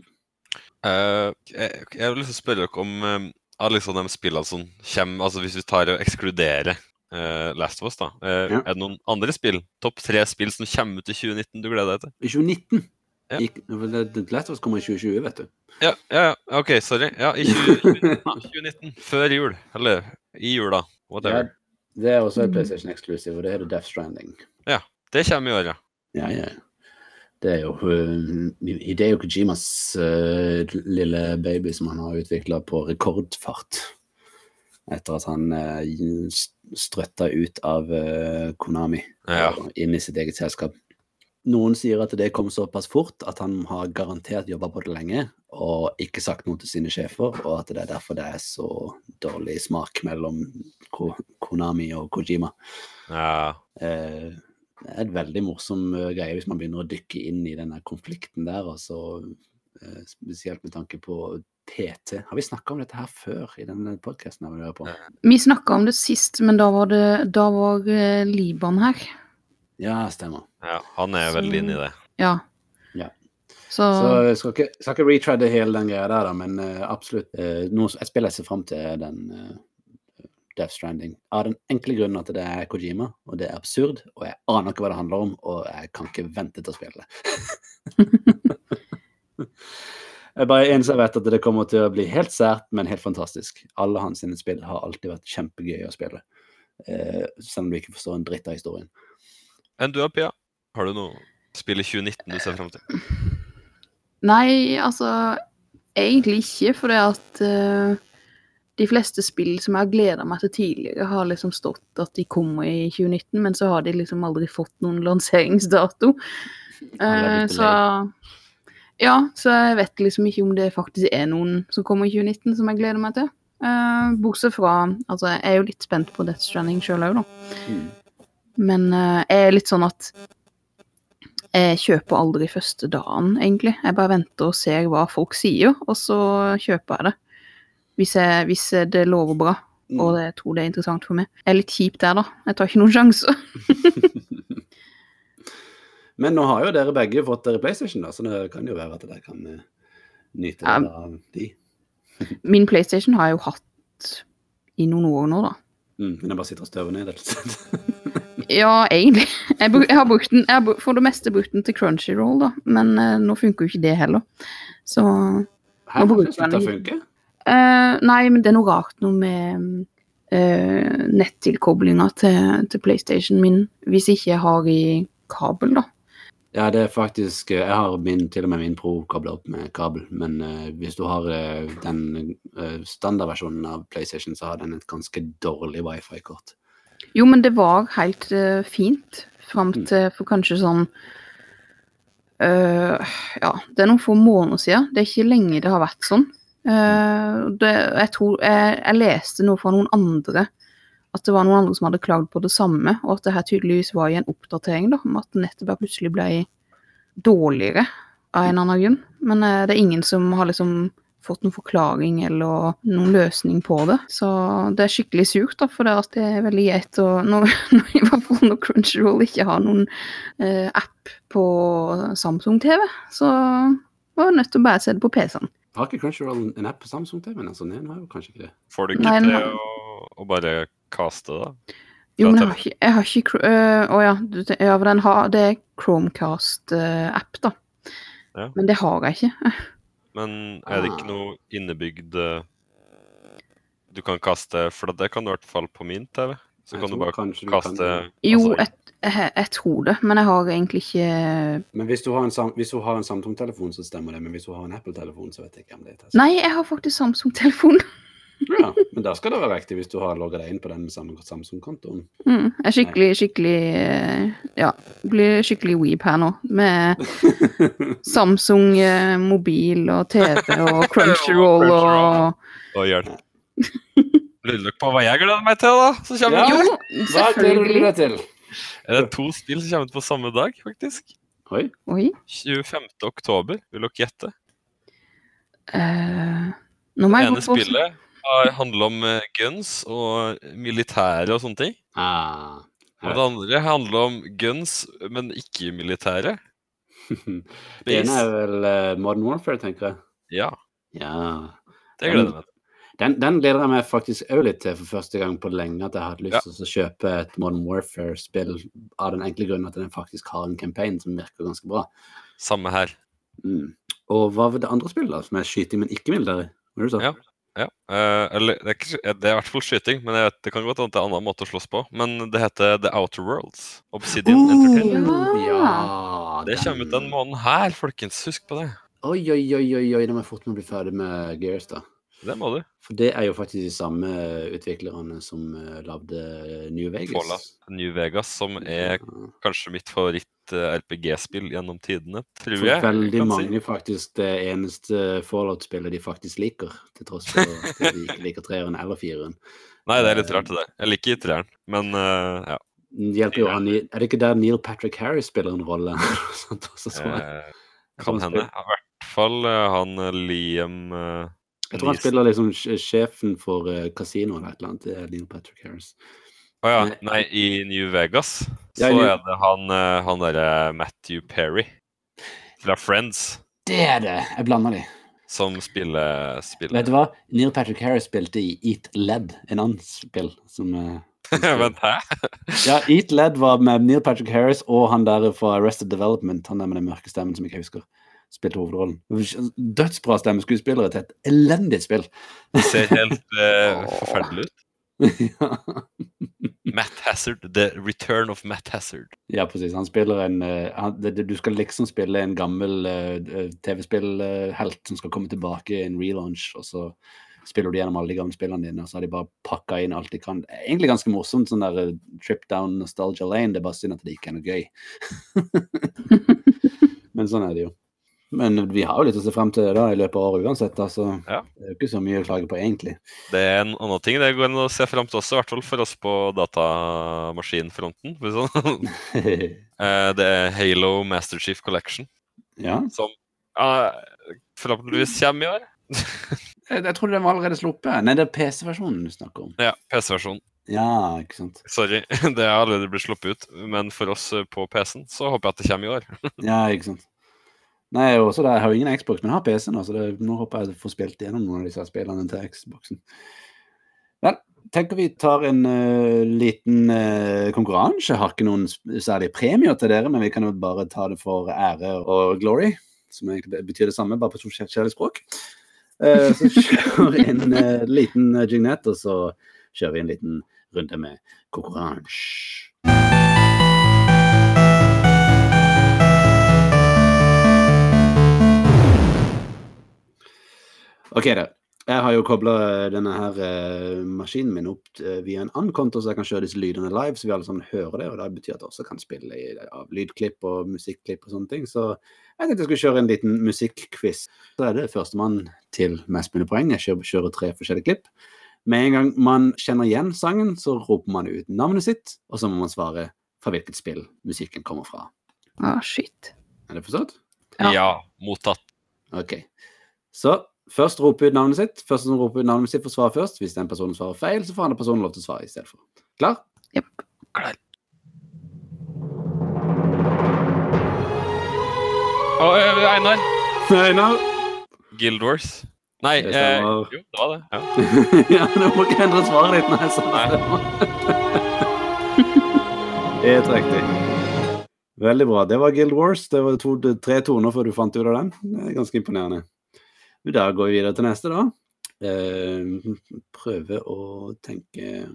Speaker 2: Uh, jeg, jeg vil å spørre dere om alle liksom de spillene som kommer Altså hvis vi tar og ekskluderer eh, Last of Us, da. Uh,
Speaker 1: Ja.
Speaker 2: Er det noen andre spill? Topp tre spill som kommer ut i 2019 du gleder deg til?
Speaker 1: I 2019?
Speaker 2: Ja.
Speaker 1: I, Last of Us kommer i 2020, vet du.
Speaker 2: Ja, ja, ja, OK, sorry. Ja, i 2019. 2019. Før jul. Eller i jula.
Speaker 1: Ja,
Speaker 2: Whatever.
Speaker 1: det er også et. PlayStation Exclusive, og det heter Death Stranding. Ja.
Speaker 2: Det kommer i år, ja.
Speaker 1: Ja, ja. Det er jo uh, Hideo Kojimas uh, lille baby som han har utvikla på rekordfart. Etter at han uh, strøtta ut av uh, Konami
Speaker 2: Ja.
Speaker 1: inn i sitt eget selskap. noen sier at det kom såpass fort at han har garantert jobba på det lenge og ikke sagt noe til sine sjefer, og at det er derfor det er så dårlig smak mellom Ko Konami og Kojima.
Speaker 2: Ja.
Speaker 1: Eh, det er et veldig morsom eh, greie hvis man begynner å dykke inn i denne konflikten der, altså eh, spesielt med tanke på PT. Har vi snakka om dette her før i denne podkasten?
Speaker 3: Vi snakka om det sist, men da var, det, da var eh, Liban her.
Speaker 1: Ja, stemmer.
Speaker 2: ja. Han er veldig inne i det.
Speaker 3: Ja.
Speaker 1: Ja.
Speaker 3: Så,
Speaker 1: Så jeg skal ikke, skal ikke retreade hele den greia der, da, men uh, absolutt. Uh, noe, et spill jeg ser fram til, er den uh, Death Stranding. Av den enkle grunnen at det er Kojima, og det er absurd, og jeg aner ikke hva det handler om, og jeg kan ikke vente til å spille det. jeg bare eneste jeg vet at det kommer til å bli helt sært, men helt fantastisk. Alle hans sine spill har alltid vært kjempegøy å spille, eh, selv om du ikke forstår en dritt av historien.
Speaker 2: Enn du, Pia? Har du noe spill i 2019 du ser fram til?
Speaker 3: Nei, altså Egentlig ikke, for det at uh, de fleste spill som jeg har gleda meg til tidligere, har liksom stått at de kommer i 2019, men så har de liksom aldri fått noen lanseringsdato.
Speaker 1: Uh, så
Speaker 3: Eh, så Ja, så jeg vet liksom ikke om det faktisk er noen som kommer i 2019 som jeg gleder meg til. Uh, bortsett fra Altså, jeg er jo litt spent på Death Stranding sjøl òg, da.
Speaker 1: Mm.
Speaker 3: Men uh, jeg er litt sånn at jeg kjøper aldri første dagen, egentlig. Jeg bare venter og ser hva folk sier, og så kjøper jeg det. Hvis, jeg, hvis det lover bra,
Speaker 1: Mm.
Speaker 3: og jeg tror det er interessant for meg. Jeg er litt kjip der, da. Jeg tar ikke noen sjanser.
Speaker 1: Men nå har jo dere begge fått dere PlayStation, da, så det kan jo være at dere kan eh, nyte
Speaker 3: Ja.
Speaker 1: av de.
Speaker 3: Min PlayStation har jeg jo hatt i noen år nå, da.
Speaker 1: Mm, men jeg bare sitter og støver ned. rett og slett.
Speaker 3: Ja, egentlig. Jeg, bruk, jeg har brukt den, jeg har for det meste brukt den til Crunchyroll, da. Men uh, nå funker jo ikke det heller. Så
Speaker 1: Her
Speaker 3: Nå bruker
Speaker 1: jeg
Speaker 3: den-. Eh, nei, men det er noe rart noe med uh, nettilkoblinga til, til PlayStation min, hvis ikke jeg har i kabel, da.
Speaker 1: Ja, det er faktisk eh, Jeg har min, til og med min Pro kobla opp med kabel, men uh, hvis du har uh, den uh, standardversjonen av PlayStation, så har den et ganske dårlig wifi-kort.
Speaker 3: Jo, men det var helt fint fram
Speaker 1: Mm.
Speaker 3: til for kanskje sånn Ja, det er noen få måneder siden. Det er ikke lenge det har vært sånn. Det, jeg tror jeg, jeg leste noe fra noen andre at det var noen andre som hadde klagd på det samme, og at det her tydeligvis var i en oppdatering, da, om at nettet bare plutselig ble dårligere av en eller annen grunn. Men eh, det er ingen som har liksom fått noen forklaring eller noen løsning på det. Så det er skikkelig surt, da, for det, at det er veldig greit å når, når, i hvert fall når Crunchyroll ikke har noen eh, app på Samsung-TV, så var jeg nødt til å bare se det på PC-en.
Speaker 1: Har ikke Crunchyroll en app på Samsung-TV-en? Altså, den har jo kanskje ikke det.
Speaker 2: Får du ikke
Speaker 3: Nei,
Speaker 2: til å, å bare kaste da?
Speaker 3: Jo, men jeg har ikke, jeg har ikke øh, Å ja, du, ja, den har, det er Chromecast-app, da.
Speaker 2: Ja.
Speaker 3: Men det har jeg ikke.
Speaker 2: Men er det ikke noe innebygd eh, du kan kaste For det kan du i hvert fall på min TV. Så
Speaker 1: Jeg
Speaker 2: kan du bare
Speaker 1: kaste du kan-
Speaker 3: Jo,
Speaker 2: altså,
Speaker 3: jeg, jeg, jeg tror det, men jeg har egentlig ikke
Speaker 1: Men hvis du har en, Sam- hvis du har en Samsung-telefon, så stemmer det. Men hvis du har en Apple-telefon, så vet jeg ikke om det er
Speaker 3: Nei, jeg har faktisk Samsung-telefon.
Speaker 1: Ja, men da skal det være riktig hvis du har logga deg inn på den samme Samsung-kontoen.
Speaker 3: Mm, jeg er skikkelig, skikkelig øh, Ja, blir skikkelig weeb her nå. Med Samsung øh, mobil og TV og Crunchyroll og
Speaker 2: Og hjelp. Lurer dere på hva jeg gleder meg til, da? Så kommer
Speaker 1: Ja.
Speaker 3: Jo,
Speaker 1: Hva gleder du
Speaker 3: selvfølgelig.
Speaker 1: deg til?
Speaker 2: Er det to spill som kommer ut på samme dag, faktisk?
Speaker 1: Oi.
Speaker 3: Oi.
Speaker 2: 25. oktober. Vil dere gjette?
Speaker 3: Uh, nå må
Speaker 2: Det
Speaker 3: jeg gå på
Speaker 2: spillet har- handler om eh, guns og militære og sånne ting.
Speaker 1: Ah,
Speaker 2: Og det andre handler om guns, men ikke militære.
Speaker 1: det ene er vel eh, Modern Warfare, tenker jeg.
Speaker 2: Ja,
Speaker 1: Ja.
Speaker 2: det gleder jeg meg til.
Speaker 1: Den, den gleder jeg meg faktisk òg litt til for første gang på lenge. At jeg hatt lyst
Speaker 2: Ja.
Speaker 1: til å kjøpe et Modern Warfare-spill av den enkle grunnen at den faktisk har en campaign som virker ganske bra.
Speaker 2: Samme her.
Speaker 1: Mm. Og hva var det andre spillet, da? Som er skyting, men ikke militære? Sa?
Speaker 2: Ja. Ja. eh, eller det er, ikke, det er i hvert fall skyting, men jeg vet, det kan godt hende det er en annen måte å slåss på. Men det heter The Outer Worlds. Obsidian Entertainment.
Speaker 1: Oh,
Speaker 3: Entertainment.
Speaker 1: ja,
Speaker 2: Det kommer ut den måneden her, folkens. Husk på det.
Speaker 1: Oi, oi, oi, oi, oi, nå må jeg fort bli ferdig med Gears, da.
Speaker 2: Det må du.
Speaker 1: For det er jo faktisk de samme utviklerne som uh, lagde New Vegas.
Speaker 2: Fallout New Vegas, som er kanskje mitt favoritt-RPG-spill gjennom tidene, tror
Speaker 1: For
Speaker 2: jeg.
Speaker 1: veldig
Speaker 2: kan si.
Speaker 1: mange faktisk det eneste Fallout-spillet de faktisk liker, til tross for at de ikke liker treeren eller fireren.
Speaker 2: Nei, det er litt rart, det der. Jeg liker treeren, men uh, ja.
Speaker 1: Hjelper jo han Er det ikke der Neil Patrick Harris spiller en rolle? Sånt også, så jeg.
Speaker 2: Eh,
Speaker 1: Sånn
Speaker 2: kan hende. I hvert fall eh, han eh, Liam eh,
Speaker 1: jeg tror han spiller liksom sjefen for uh, kasinoet eller et eller annet. Det er Neil Patrick Harris.
Speaker 2: Å ja.
Speaker 1: Nei.
Speaker 2: Nei, i New Vegas
Speaker 1: Ja,
Speaker 2: så
Speaker 1: New-
Speaker 2: er det han, eh, han derre Matthew Perry fra Friends
Speaker 1: Det er det! Jeg blander de.
Speaker 2: som spiller, spiller.
Speaker 1: Vet du hva? Neil Patrick Harris spilte i Eat Led, en annen spill som uh,
Speaker 2: Vent, hæ?
Speaker 1: Ja, Eat Led var med Neil Patrick Harris og han der fra Arrested Development, han der med den mørke stemmen som jeg ikke husker, spilte hovedrollen. Dødsbra stemmeskuespillere til et elendig spill.
Speaker 2: Det ser helt uh, forferdelig ut.
Speaker 1: ja.
Speaker 2: Matt Hazard. The Return of Matt Hazard.
Speaker 1: ja, precis. Han spiller en eh, han, det, det- Du skal liksom spille en gammel uh, TV-spillhelt som skal komme tilbake i en relaunch, og så spiller du gjennom alle de gamle spillene dine, og så har de bare pakka inn alt de kan. Det er Egentlig ganske morsomt, sånn der trip down nostalgia lane. Det er bare synd at det ikke er noe gøy. Men sånn er det jo. Men vi har jo litt å se frem til da i løpet av året uansett, da, så
Speaker 2: Ja.
Speaker 1: det er jo ikke så mye å klage på egentlig.
Speaker 2: Det er en annen ting det går an å se frem til også, i hvert fall for oss på datamaskinfronten. Sånn. Eh, Det er Halo Master Chief Collection,
Speaker 1: ja.
Speaker 2: som ja, forhåpentligvis kommer i år.
Speaker 1: Jeg, trodde den var allerede sluppet. Nei, det er PC-versjonen du snakker om.
Speaker 2: Ja, PC-versjonen.
Speaker 1: Ja, ikke sant.
Speaker 2: Sorry, det er allerede blitt sluppet ut. Men for oss på PC-en så håper jeg at det kommer i år.
Speaker 1: Ja, ikke sant. Nei, også jeg har ingen Xbox, men jeg har PC nå, så det, nå håper jeg at jeg får spilt gjennom noen av disse spillene til Xboxen. Vel, tenker vi tar en uh, liten uh, konkurranse. Jeg har ikke noen særlig premier til dere, men vi kan jo bare ta det for ære og glory, som egentlig betyr det samme, bare på forskjellige språk. Uh, så kjører vi en liten jignett, og så kjører vi en liten runde med konkurranse. Ok, da. Jeg har jo kobla denne her eh, maskinen min opp eh, via en annen konto, så jeg kan kjøre disse lydene live, så vi alle sammen hører det. Og det betyr at jeg også kan spille i, av lydklipp og musikklipp og sånne ting. Så jeg tenkte jeg skulle kjøre en liten musikkquiz. Så er det førstemann til mest mulig poeng. Jeg kjører, kjører tre forskjellige klipp. Med en gang man kjenner igjen sangen, så roper man ut navnet sitt, og så må man svare fra hvilket spill musikken kommer fra.
Speaker 3: Å, shit.
Speaker 1: Er det forstått?
Speaker 3: Ja.
Speaker 2: Ja, mottatt.
Speaker 1: Ok. Så først rope ut navnet sitt. Første som roper ut navnet sitt, får svare først. Hvis den personen svarer feil, så får andre personen lov til å svare i stedet for. Klar?
Speaker 3: Yep.
Speaker 2: Klar. Oh, eh, Einar.
Speaker 1: Einar.
Speaker 2: Guild Wars. Nei,
Speaker 1: Det
Speaker 2: eh, jo, det var det. Ja.
Speaker 1: ja, du må ikke endre svaret ditt. når jeg sa det. Helt riktig. Veldig bra. Det var Guild Wars. Det var to, tre toner før du fant ut av den. Det er ganske imponerende. Da går vi videre til neste, da. Eh, prøve å tenke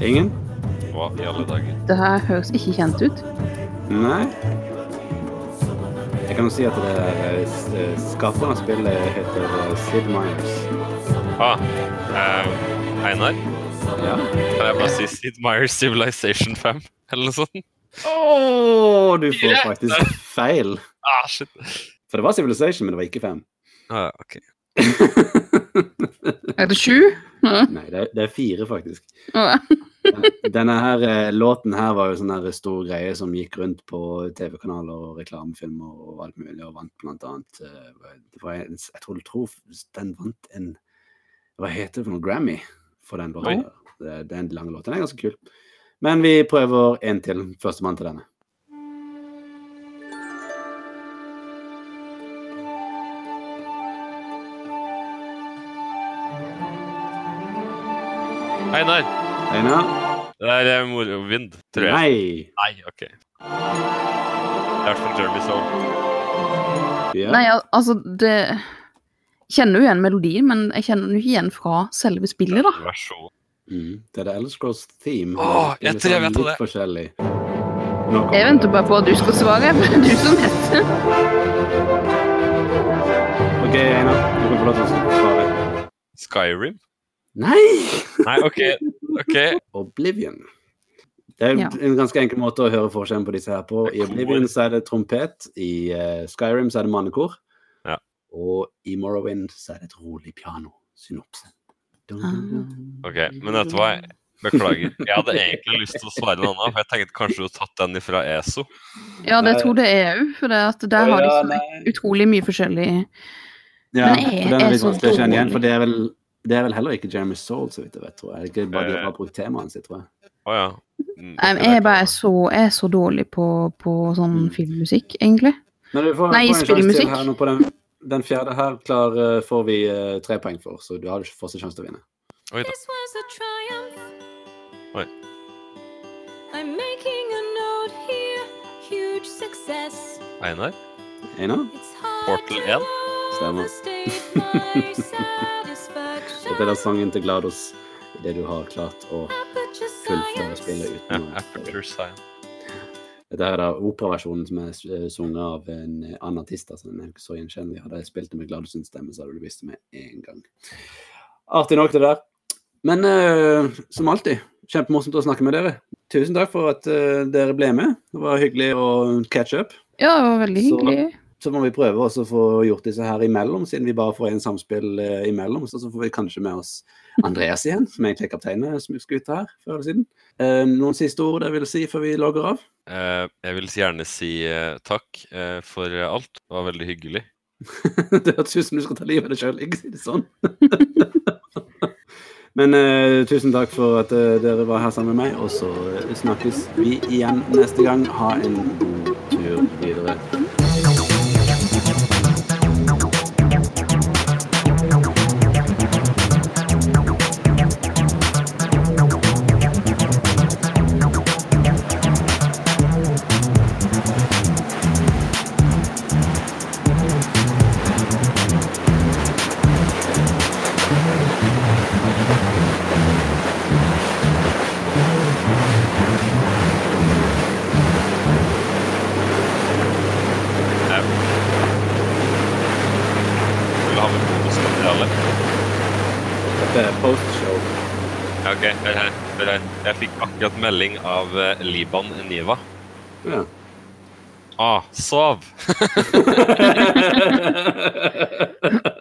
Speaker 1: Ingen?
Speaker 2: Hva i alle dager?
Speaker 3: Det her høres ikke kjent ut.
Speaker 1: Nei. Jeg kan jo si at det er eh, eh, skaperen av spillet heter eh, Sid Myers.
Speaker 2: Ah, eh, Einar,
Speaker 1: Ja.
Speaker 2: kan jeg bare si Sid Myers Civilization 5? Eller noe sånt?
Speaker 1: Å, du får faktisk feil.
Speaker 2: Ah, shit.
Speaker 1: For det var Civilization, men det var ikke 5.
Speaker 2: Ah, ok.
Speaker 3: Er det sju?
Speaker 1: Nei, det er, det er fire, faktisk.
Speaker 3: Å,
Speaker 1: Denne her eh, låten her var jo sånn her stor greie som gikk rundt på TV-kanaler og reklamefilmer og alt mulig, og vant blant annet eh, det var en, Jeg tror, tror den vant en Hva heter det for noe? Grammy for den låten. Det, det er en lang låt. Den er ganske kul. Men vi prøver en til. Førstemann til denne.
Speaker 2: Einar,
Speaker 1: Einar?
Speaker 2: Det er morovind, Morrowind, tror jeg.
Speaker 1: Nei.
Speaker 2: Nei, OK. I hvert fall Jeremy Soul.
Speaker 1: Yeah.
Speaker 3: Nei, al- altså, det Jeg Kjenner jo igjen melodien, men jeg kjenner den jo ikke igjen fra selve spillet, da.
Speaker 2: Versjon.
Speaker 1: Mm. Det er det Elder Scrolls Theme.
Speaker 2: Åh, jeg tror jeg vet hva
Speaker 1: litt
Speaker 2: det er.
Speaker 1: forskjellig.
Speaker 3: Jeg venter bare på at du skal svare. Du som vet.
Speaker 1: OK, Einar. Du kan få lov til å svare.
Speaker 2: Skyrim?
Speaker 1: Nei!
Speaker 2: Nei, OK. Ok.
Speaker 1: Oblivion. Det er
Speaker 3: Ja.
Speaker 1: en ganske enkel måte å høre forskjellen på disse her på. I Oblivion så er det trompet, i eh, Skyrim så er det mannekor,
Speaker 2: Ja.
Speaker 1: og i Morrowind så er det et rolig piano. Synopse. Dun.
Speaker 2: Ok, Men vet du hva? Beklager. Jeg hadde egentlig lyst til å svare noe annet, for jeg tenkte kanskje du hadde tatt den ifra ESO.
Speaker 3: Ja, det tror jeg er òg, for det at der har de så utrolig mye forskjellig
Speaker 1: Ja, for den
Speaker 3: er
Speaker 1: litt vanskelig å kjenne igjen, for det er vel, det er vel heller ikke Jeremy Soul, så vidt jeg vet. tror jeg. Det er ikke bare de har
Speaker 2: Eh.
Speaker 1: brukt temaet sitt, tror jeg.
Speaker 2: Å ja. Mm,
Speaker 3: Jeg
Speaker 2: er
Speaker 3: bare er så, jeg er så dårlig på, på sånn
Speaker 1: Mm.
Speaker 3: filmmusikk, egentlig.
Speaker 1: Men du får,
Speaker 3: Nei, spillmusikk.
Speaker 1: den, den fjerde her klar, eh, får vi uh, tre poeng for, så du har fortsatt sjanse til å vinne.
Speaker 2: Oi da. Oi.
Speaker 4: I'm making a note here. Huge.
Speaker 2: Einar?
Speaker 1: Einar?
Speaker 2: Portal
Speaker 4: to
Speaker 2: 1.
Speaker 1: Stemmer. Dette er da sangen til Glados idet du har klart å fullføre spillet
Speaker 2: Ja,
Speaker 1: uten å
Speaker 2: Aperture Science.
Speaker 1: Dette er da operaversjonen som er eh, sunget av en eh, annen artist. Altså, den er ikke så gjenkjennelig. Hadde jeg spilt det med Glados sin stemme, så hadde du visst det med en gang. Artig nok, det der. Men uh, som alltid, kjempemorsomt å snakke med dere. Tusen takk for at uh, dere ble med. Det var hyggelig å catch up.
Speaker 3: Ja, det var veldig hyggelig.
Speaker 1: Så må vi prøve å få gjort disse her imellom, siden vi bare får en samspill eh, imellom. Så, så får vi kanskje med oss Andreas igjen, som egentlig er skal ut her, før eller siden. Eh, noen siste ord jeg vil si før vi logger av?
Speaker 2: Eh, jeg vil gjerne si eh, takk eh, for alt. Det var veldig hyggelig.
Speaker 1: det hørtes ut som du skal ta livet av deg sjøl, ikke si det sånn. Men eh, tusen takk for at eh, dere var her sammen med meg, og så eh, snakkes vi igjen neste gang. Ha en god tur videre.
Speaker 2: Melding av eh, Liban Niva.
Speaker 1: Ja.
Speaker 2: Ah, sov!